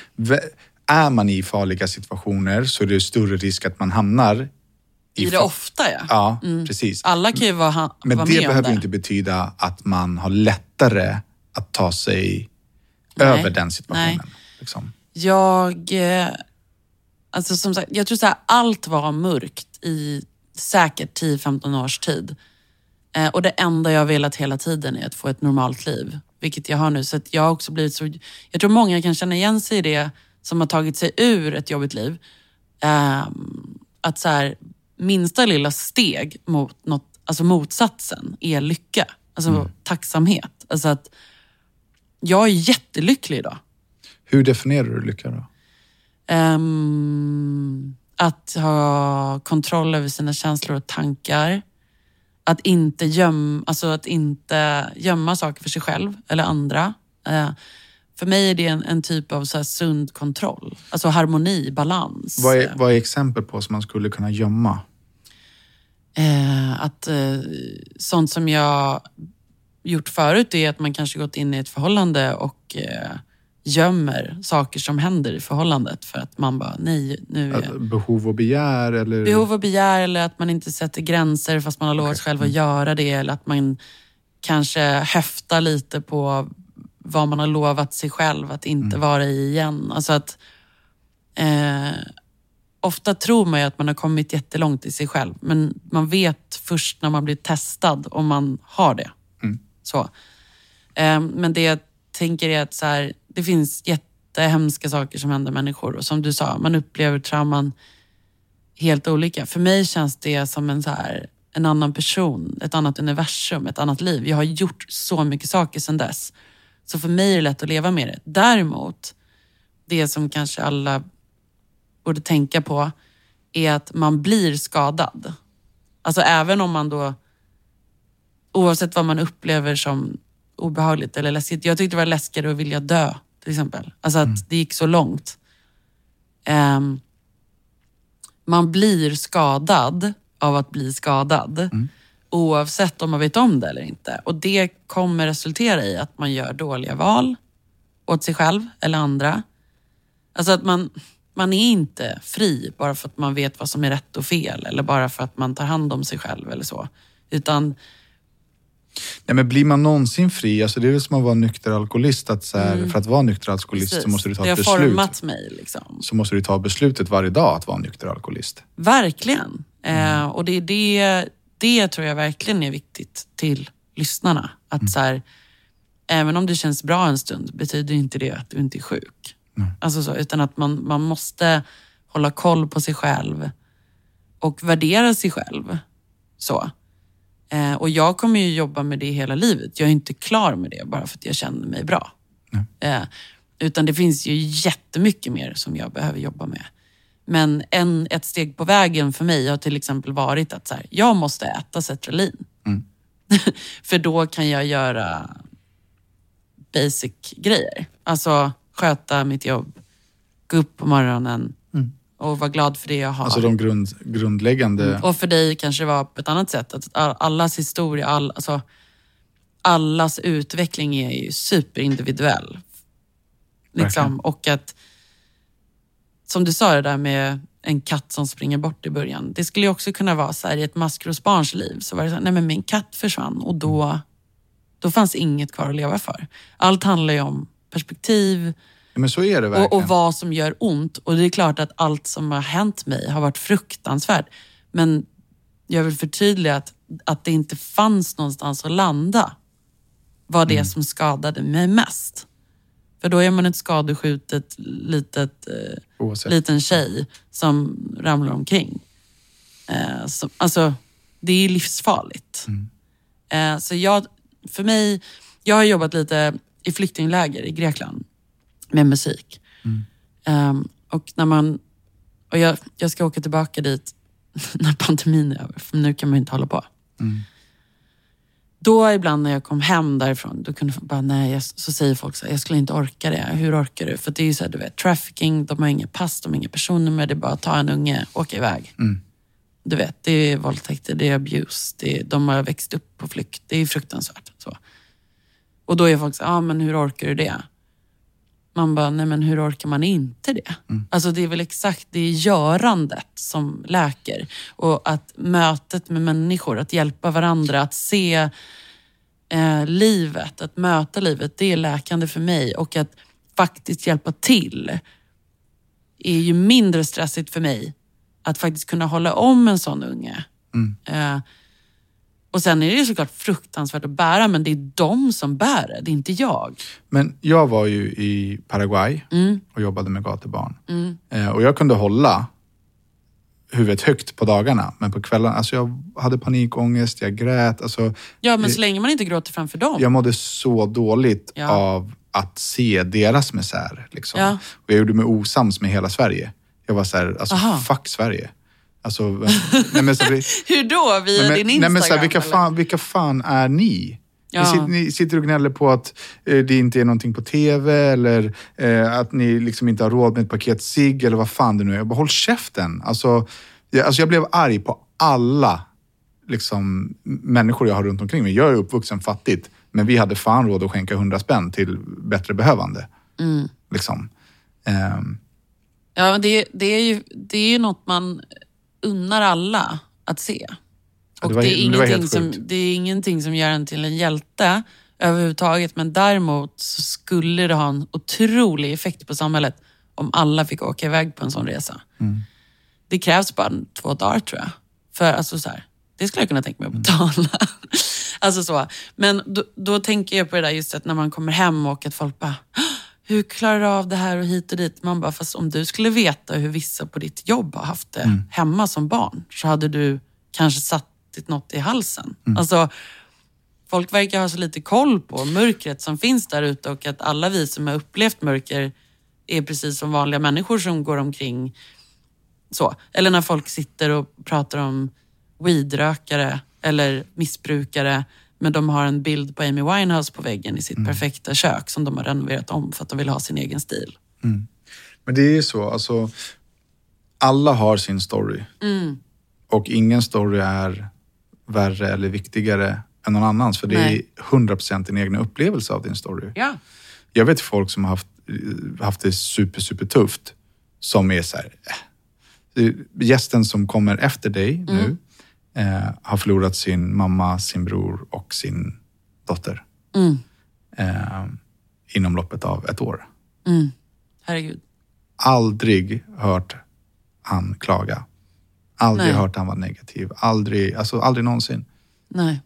är man i farliga situationer så är det större risk att man hamnar I det fa- ofta ja. Ja, precis. Alla kan ju vara, ha, Men vara det med om behöver det. inte betyda att man har lättare att ta sig Nej. över den situationen. Nej. Liksom. Jag... eh, Alltså som sagt, jag tror så här, allt var mörkt i säkert 10-15 års tid. Eh, och det enda jag har velat hela tiden är att få ett normalt liv. Vilket jag har nu. Så jag har också blivit så... Jag tror många kan känna igen sig i det som har tagit sig ur ett jobbigt liv. Ehm, att så här, minsta lilla steg mot något, alltså motsatsen är lycka. Alltså tacksamhet. Alltså att jag är jättelycklig idag. Hur definierar du lycka då? Ehm, att ha kontroll över sina känslor och tankar. Att inte, göm, alltså att inte gömma saker för sig själv eller andra. Eh, för mig är det en, en typ av så sund kontroll. Alltså harmoni, balans. Vad är, vad är exempel på som man skulle kunna gömma? Eh, att eh, sånt som jag gjort förut är att man kanske gått in i ett förhållande och eh, gömmer saker som händer i förhållandet för att man bara, nej, nu är Behov och begär? Eller? behov och begär eller att man inte sätter gränser fast man har lovat sig själv att göra det. Eller att man kanske höftar lite på vad man har lovat sig själv att inte vara i igen. Alltså att eh, Ofta tror man ju att man har kommit jättelångt i sig själv men man vet först när man blir testad om man har det. Så. Eh, men det jag tänker är att så här, det finns jättehemska saker som händer människor och som du sa, man upplever trauman helt olika. För mig känns det som en, så här, en annan person, ett annat universum, ett annat liv. Jag har gjort så mycket saker sedan dess. Så för mig är det lätt att leva med det. Däremot, det som kanske alla borde tänka på är att man blir skadad. Alltså även om man då, oavsett vad man upplever som obehagligt eller läskigt. Jag tyckte det var läskigare att vilja dö, till exempel. Alltså att det gick så långt. Ehm, man blir skadad av att bli skadad. Oavsett om man vet om det eller inte. Och det kommer resultera i att man gör dåliga val åt sig själv eller andra. Alltså att man, man är inte fri bara för att man vet vad som är rätt och fel eller bara för att man tar hand om sig själv eller så. Utan Nej, men blir man någonsin fri? Alltså, det är väl som att vara nykter alkoholist. Att så här, För att vara nykter alkoholist så Mm. måste du ta det ett har beslut. format mig. Liksom. Så måste du ta beslutet varje dag att vara nykter alkoholist. Verkligen. Mm. Eh, och det, det, det tror jag verkligen är viktigt till lyssnarna. Att Mm. så här, även om det känns bra en stund betyder inte det att du inte är sjuk. Alltså så, utan att man, man måste hålla koll på sig själv och värdera sig själv. Så. Eh, och jag kommer ju jobba med det hela livet. Jag är inte klar med det bara för att jag känner mig bra. Eh, utan det finns ju jättemycket mer som jag behöver jobba med. Men en, ett steg på vägen för mig har till exempel varit att så här, jag måste äta Cetralin. För då kan jag göra basic grejer. Alltså sköta mitt jobb, gå upp på morgonen och vara glad för det jag har. Mm. Alltså de grund, grundläggande... Och för dig kanske det var på ett annat sätt. Att all- allas historia, all, alltså, allas utveckling är ju superindividuell. Liksom. Verkligen. Och att, som du sa det där med en katt som springer bort i början. Det skulle ju också kunna vara så här i ett maskrosbarns liv. Så var det så här, nej men min katt försvann och då, då fanns inget kvar att leva för. Allt handlar ju om perspektiv, Men så är det verkligen. och, och vad som gör ont. Och det är klart att allt som har hänt mig har varit fruktansvärt. Men jag vill förtydliga att, att det inte fanns någonstans att landa. Var det som skadade mig mest. För då är man ett skadeskjutet litet, eh, Oavsett. liten tjej som ramlar omkring. Eh, som, alltså, det är livsfarligt. Eh, så jag, för mig, jag har jobbat lite i flyktingläger i Grekland med musik. Ehm, och när man, och jag, jag ska åka tillbaka dit när pandemin är över, för nu kan man ju inte hålla på. Då ibland när jag kom hem därifrån, då kunde bara, nej, jag, så säger folk så här, jag skulle inte orka det. Hur orkar du? För det är ju så här, du vet, trafficking, de har inga pass, de har inga personnummer, det är bara att ta en unge, åka iväg. Du vet, det är våldtäkter, det är abuse, det är, de har växt upp på flykt, det är fruktansvärt. Så. Och då är folk så här, ah, men hur orkar du det? Man bara, nej men hur orkar man inte det? Alltså det är väl exakt, det är görandet som läker. Och att mötet med människor, att hjälpa varandra, att se eh, livet, att möta livet, det är läkande för mig. Och att faktiskt hjälpa till är ju mindre stressigt för mig. Att faktiskt kunna hålla om en sån unge. Eh, och sen är det såklart fruktansvärt att bära, men det är de som bär det, det är inte jag. Men jag var ju i Paraguay Mm. och jobbade med gatubarn. Eh, och jag kunde hålla huvudet högt på dagarna, men på kvällen, alltså jag hade panikångest, jag grät. Alltså, Ja, men så länge man inte gråter framför dem. jag mådde så dåligt Ja. av att se deras misär. Liksom. Ja. Och jag gjorde mig osams med hela Sverige. Jag var så här, alltså Aha. fuck Sverige. Alltså, nej, men så, Hur då? Via Nej, men, din Instagram? nej, men så vilka, fan, vilka fan är ni? Ja. Ni, sitter, ni sitter och gnäller på att eh, det inte är någonting på TV eller eh, att ni liksom inte har råd med ett paket cigg eller vad fan det nu är. Jag bara, håll käften. Alltså jag, alltså, jag blev arg på alla liksom, människor jag har runt omkring mig. Jag är uppvuxen fattigt, men vi hade fan råd att skänka hundra spänn till bättre behövande. Mm. Liksom. Ehm, Ja, men det, det, är ju, det är ju något man unnar alla att se. Och det var- det, är det ingenting helt som, det är ingenting som gör en till en hjälte överhuvudtaget. Men däremot så skulle det ha en otrolig effekt på samhället om alla fick åka iväg på en sån resa. Mm. Det krävs bara två dagar tror jag. För alltså så här, det skulle jag kunna tänka mig att betala. alltså så. Men då, då tänker jag på det där just att när man kommer hem och att folk bara hur klarar du av det här och hit och dit? Man bara, fast om du skulle veta hur vissa på ditt jobb har haft det hemma som barn så hade du kanske satt något i halsen. Alltså, folk verkar ha så lite koll på mörkret som finns där ute och att alla vi som har upplevt mörker är precis som vanliga människor som går omkring så. Eller när folk sitter och pratar om weedrökare eller missbrukare men de har en bild på Amy Winehouse på väggen i sitt perfekta kök som de har renoverat om för att de vill ha sin egen stil. Men det är ju så, alltså. Alla har sin story. Mm. Och ingen story är värre eller viktigare än någon annans. För det Nej. är 100% din egna upplevelse av din story. Ja. Jag vet folk som har haft, haft det super, super tufft. Som är så här, eh. Gästen som kommer efter dig nu eh, har förlorat sin mamma, sin bror och sin dotter. Mm. Eh, inom loppet av ett år. Mm. Herregud. aldrig hört han klaga. Aldrig Nej. hört han vara negativ. Aldrig, alltså aldrig någonsin. Nej.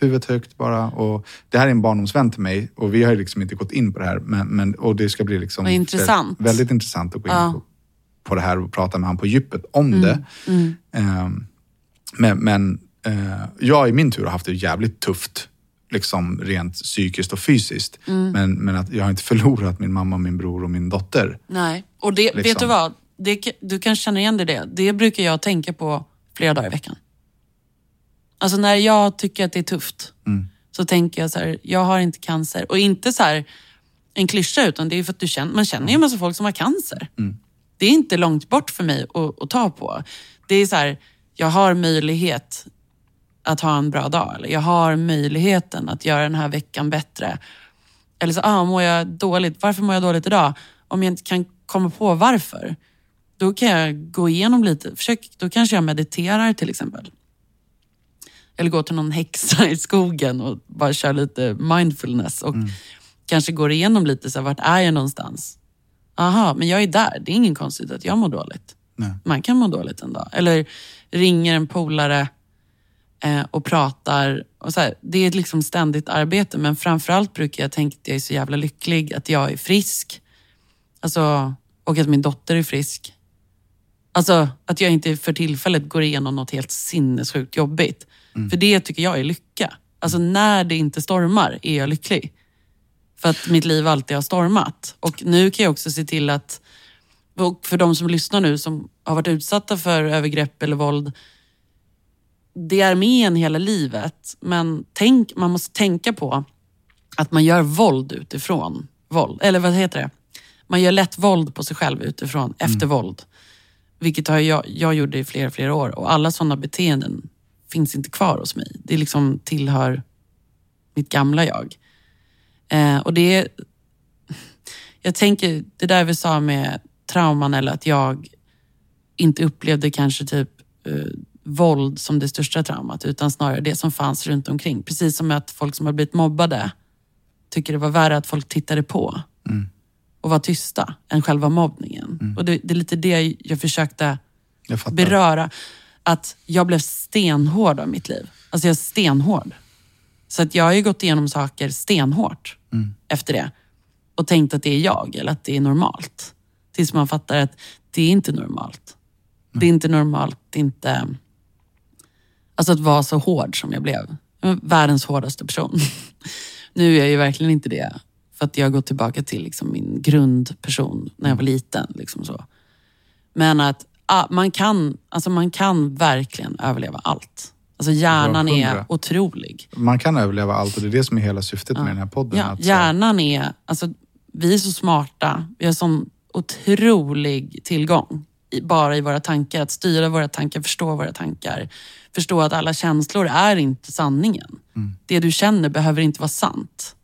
Huvudet högt bara. Och det här är en barndomsvän till mig och vi har liksom inte gått in på det här. Men, men, och det ska bli liksom intressant. Väldigt, intressant att gå in Ja. på, på det här och prata med han på djupet om det. Mm. Ehm, men men eh, jag i min tur har haft det jävligt tufft. Liksom rent psykiskt och fysiskt. Mm. Men, men att jag har inte förlorat min mamma, min bror och min dotter. Nej. Och det, vet Liksom. du vad? Det, du kan känna igen dig det. Det brukar jag tänka på flera dagar i veckan. Alltså när jag tycker att det är tufft Mm. så tänker jag så här, jag har inte cancer. Och inte så här en klyscha utan det är för att du känner, man känner ju en massa folk som har cancer. Det är inte långt bort för mig att, att ta på. Det är så här, jag har möjlighet att ha en bra dag. Eller jag har möjligheten att göra den här veckan bättre. Eller så, ah, mår jag dåligt? Varför mår jag dåligt idag? Om jag inte kan komma på varför, då kan jag gå igenom lite. Försök, då kanske jag mediterar till exempel. Eller går till någon häxa i skogen och bara kör lite mindfulness. Och kanske går igenom lite, så här, vart är jag någonstans? Aha, men jag är där. Det är ingen konstigt att jag mår dåligt. Nej. Man kan må dåligt en dag. Eller ringer en polare eh, och pratar. Och så här, det är ett liksom ständigt arbete, men framförallt brukar jag tänka att jag är så jävla lycklig, att jag är frisk. Alltså, och att min dotter är frisk. Alltså att jag inte för tillfället går igenom något helt sinnessjukt jobbigt. För det tycker jag är lycka. Alltså när det inte stormar är jag lycklig. För att mitt liv alltid har stormat. Och nu kan jag också se till att, och för de som lyssnar nu som har varit utsatta för övergrepp eller våld, det är med en hela livet. Men tänk, man måste tänka på att man gör våld utifrån våld. Eller vad heter det? Man gör lätt våld på sig själv utifrån, efter våld. Vilket har jag, jag gjorde i flera, flera år. Och alla sådana beteenden finns inte kvar hos mig. Det liksom tillhör mitt gamla jag. Eh, och det är, jag tänker, det där vi sa med trauman eller att jag inte upplevde kanske typ eh, våld som det största traumat utan snarare det som fanns runt omkring. Precis som att folk som har blivit mobbade tycker det var värre att folk tittade på och var tysta än själva mobbningen. Och det, det är lite det jag försökte Jag beröra. Att jag blev stenhård av mitt liv. Alltså jag är stenhård. Så att jag har ju gått igenom saker stenhårt efter det. Och tänkt att det är jag eller att det är normalt. Tills man fattar att det är inte normalt. Det är inte normalt, inte... Alltså att vara så hård som jag blev. Jag världens hårdaste person. nu är jag ju verkligen inte det. För att jag har gått tillbaka till liksom min grundperson när jag var liten. Liksom så. Men att ah, man, kan, alltså man kan verkligen överleva allt. Alltså hjärnan Ja, är otrolig. Man kan överleva allt och det är det som är hela syftet med den här podden. Ja, hjärnan är, alltså, vi är så smarta. Vi har sån otrolig tillgång bara i våra tankar. Att styra våra tankar, förstå våra tankar. Förstå att alla känslor är inte sanningen. Det du känner behöver inte vara sant.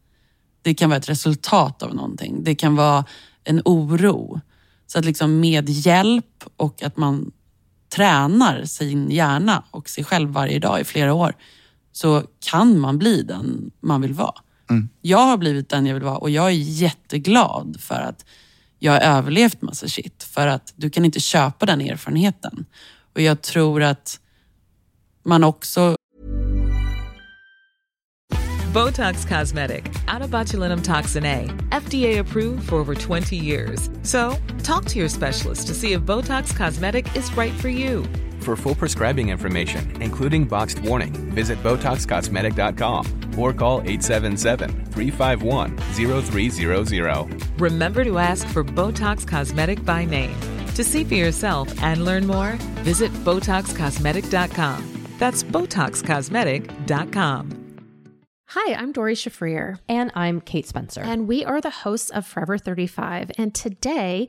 Det kan vara ett resultat av någonting. Det kan vara en oro. Så att liksom med hjälp och att man tränar sin hjärna och sig själv varje dag i flera år så kan man bli den man vill vara. Jag har blivit den jag vill vara och jag är jätteglad för att jag har överlevt massa shit. För att du kan inte köpa den erfarenheten. Och jag tror att man också Botox Cosmetic, Autobotulinum toxin A, FDA approved for over 20 years. So, talk to your specialist to see if Botox Cosmetic is right for you. For full prescribing information, including boxed warning, visit BotoxCosmetic.com or call 877-351-0300. Remember to ask for Botox Cosmetic by name. To see for yourself and learn more, visit BotoxCosmetic.com. That's BotoxCosmetic.com. Hi, I'm Dory Shafrir, And I'm Kate Spencer. and we are the hosts of Forever 35. And today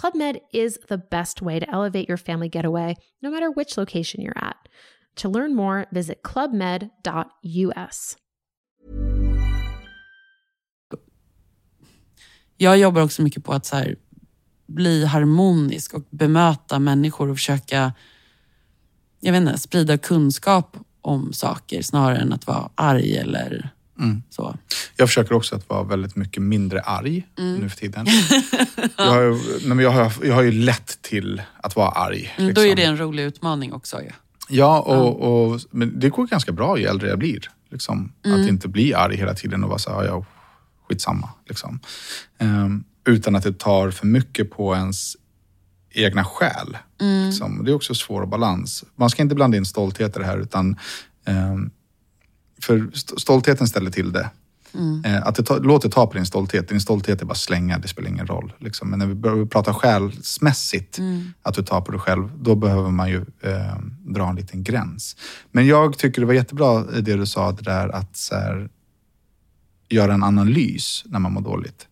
Club Med is the best way to elevate your family getaway, no matter which location you're at. To learn more, visit clubmed.us. Jag jobbar också mycket på att så här, bli harmonisk och bemöta människor och försöka jag vet inte, sprida kunskap om saker snarare än att vara arg eller så. Jag försöker också att vara väldigt mycket mindre arg Mm. nu för tiden. jag, har, ju- nej, men jag, har, jag har ju lätt till att vara arg. Mm, Då är liksom. det en rolig utmaning också. Ja. Ja, och, och, men det går ganska bra ju äldre jag blir. Liksom. Mm. Att inte bli arg hela tiden och vara så här, ja, skitsamma. Liksom. Ehm, utan att det tar för mycket på ens egna själ. Liksom. Det är också svår balans. Man ska inte blanda in stolthet i det här utan ehm, för st- stoltheten ställer till det. Eh, att det ta, låter ta på din stolthet. Din stolthet är bara slänga, det spelar ingen roll. Liksom. Men när vi börjar prata själsmässigt, att du tar på dig själv, då behöver man ju eh, dra en liten gräns. Men jag tycker det var jättebra eh, det du sa, det där att här, göra en analys när man mår dåligt.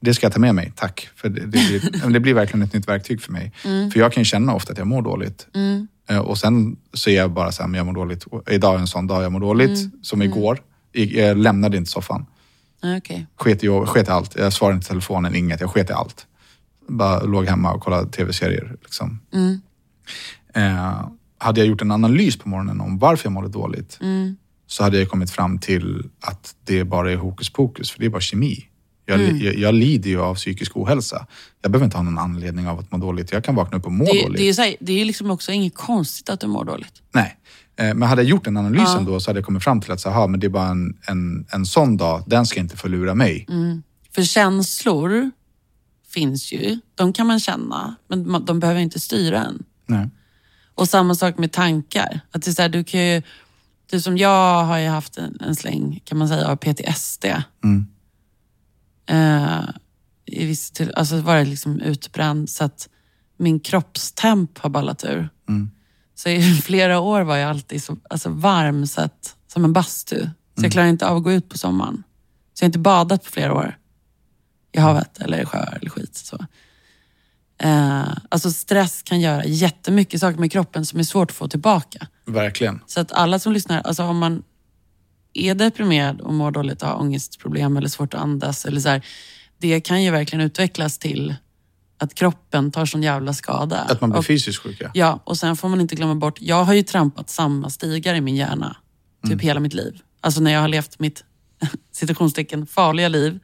Det ska jag ta med mig, tack. För det, det, blir, det blir verkligen ett nytt verktyg för mig. För jag kan känna ofta att jag mår dåligt. Eh, Och sen så är jag bara så här, men jag mår dåligt. Idag är en sån dag jag mår dåligt, som igår. I- Jag lämnade inte soffan. Ah, Okej. Sket i, sket i allt. Jag svarade inte telefonen, inget. Jag sket i allt. Bara låg hemma och kollade tv-serier. Liksom. Eh, hade jag gjort en analys på morgonen om varför jag mådde dåligt så hade jag kommit fram till att det bara är hokus pokus, för det är bara kemi. Jag, jag, jag lider ju av psykisk ohälsa. Jag behöver inte ha någon anledning av att må dåligt. Jag kan vakna upp och må Det, dåligt. det är så här, det är liksom också inget konstigt att du mår dåligt. Nej. Eh, Men hade jag gjort den analysen då så hade jag kommit fram till att så, aha, men det är bara en, en, en sån dag, den ska inte förlura mig. För känslor finns ju. De kan man känna, men de behöver inte styra en. Nej. Och samma sak med tankar. Att det är så här, du kan ju, typ som jag har ju haft en, en släng, kan man säga, av PTSD. Eh, i viss till, alltså var det liksom utbränd så att min kroppstemp har ballat ur. Så i flera år var jag alltid så alltså varm så att, som en bastu. Så jag klarar inte av att gå ut på sommaren. Så jag har inte badat på flera år. I havet eller i sjöar eller skit. Så. Eh, alltså stress kan göra jättemycket saker med kroppen som är svårt att få tillbaka. Verkligen. Så att alla som lyssnar, alltså om man är deprimerad och mår dåligt och har ångestproblem eller svårt att andas, eller så här, det kan ju verkligen utvecklas till att kroppen tar sån jävla skada. Att man blir och, fysiskt sjuk, ja. Ja, och sen får man inte glömma bort, jag har ju trampat samma stigar i min hjärna typ Mm. hela mitt liv. Alltså när jag har levt mitt, citationstecken, farliga liv.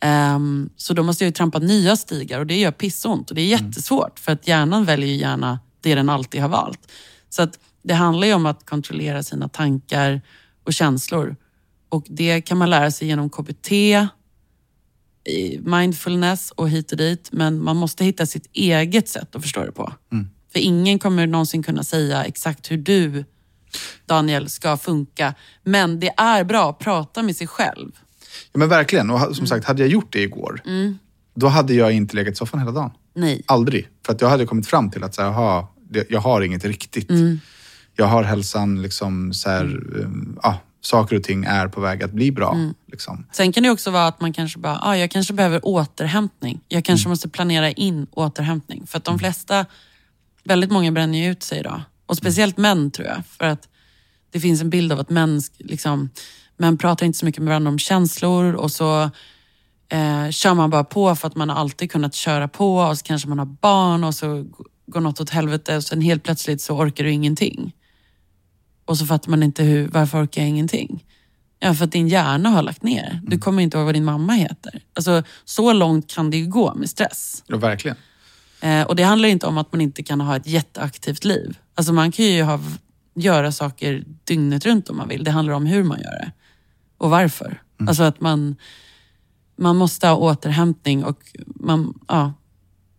Ehm, så då måste jag ju trampa nya stigar och det gör pissont och det är Mm. jättesvårt för att hjärnan väljer ju gärna det den alltid har valt. Så att det handlar ju om att kontrollera sina tankar och känslor. Och det kan man lära sig genom KBT, mindfulness och hit och dit. Men man måste hitta sitt eget sätt att förstå det på. För ingen kommer någonsin kunna säga exakt hur du, Daniel, ska funka. Men det är bra att prata med sig själv. ja men verkligen. Och ha- Mm. som sagt, hade jag gjort det igår, då hade jag inte legat i soffan hela dagen. Nej. Aldrig. För att jag hade kommit fram till att så här, aha, jag har inget riktigt. Mm. Jag har hälsan, liksom, så här, um, ja, saker och ting är på väg att bli bra. Mm. Liksom. Sen kan det också vara att man kanske bara, ah, jag kanske behöver återhämtning. Jag kanske måste planera in återhämtning. För att de flesta, väldigt många bränner ju ut sig idag. Och speciellt män tror jag. För att det finns en bild av att män, liksom, män pratar inte så mycket med varandra om känslor och så eh, kör man bara på för att man har alltid kunnat köra på och så kanske man har barn och så går något åt helvete och sen helt plötsligt så orkar du ingenting. Och så fattar man inte hur, varför orkar jag ingenting? Ja, för att din hjärna har lagt ner. Du kommer inte ihåg vad din mamma heter. Alltså, så långt kan det ju gå med stress. Ja, verkligen. Eh, och det handlar inte om att man inte kan ha ett jätteaktivt liv. Alltså man kan ju ha, göra saker dygnet runt om man vill. Det handlar om hur man gör det. Och varför. Alltså att man, man måste ha återhämtning och man, ja,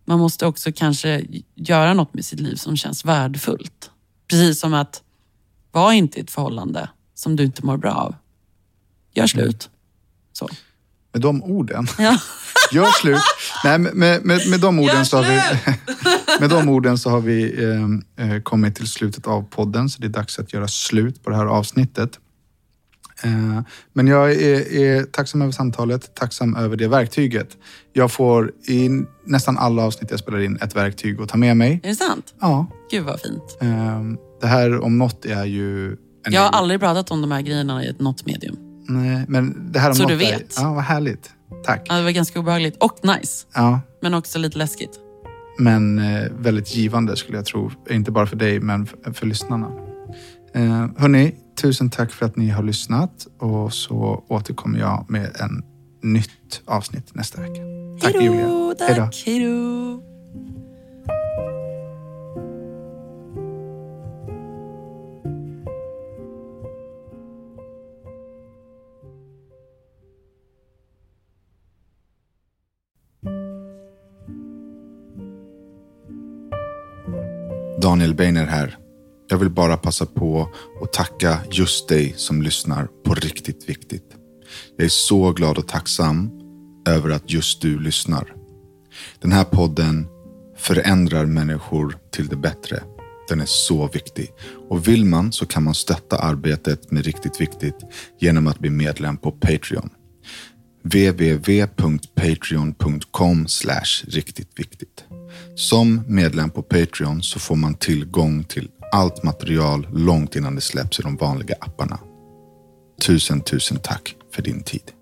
man måste också kanske göra något med sitt liv som känns värdefullt. Precis som att vara inte i ett förhållande som du inte mår bra av. Gör slut. Så. Med de orden. Ja. Gör slut. Nej, med, med, med, de orden så har vi, med de orden så har vi eh, eh, kommit till slutet av podden. Så det är dags att göra slut på det här avsnittet. Eh, men jag är, är tacksam över samtalet, tacksam över det verktyget. Jag får i nästan alla avsnitt jag spelar in ett verktyg att ta med mig. Är det sant? Ja. Gud vad fint. Eh, det här om något är ju... En Jag har aldrig pratat om de här grejerna i ett något medium. Nej, men det här om Så något du Är, vet. ja, vad härligt. Tack. Ja, det var ganska obehagligt och nice. Ja. Men också lite läskigt. Men eh, väldigt givande skulle jag tro. Inte bara för dig, men för, för lyssnarna. Eh, hörni, Tusen tack för att ni har lyssnat och så återkommer jag med en nytt avsnitt nästa vecka. Tack hejdå, Julia. Tack, hejdå. hejdå. Daniel Beiner här. Jag vill bara passa på att tacka just dig som lyssnar på riktigt viktigt. Jag är så glad och tacksam över att just du lyssnar. Den här podden förändrar människor till det bättre. Den är så viktig. Och vill man så kan man stötta arbetet med Riktigt Viktigt genom att bli medlem på Patreon. www.patreon.com riktigt viktigt. Som medlem på Patreon så får man tillgång till allt material långt innan det släpps i de vanliga apparna. Tusen, tusen tack för din tid.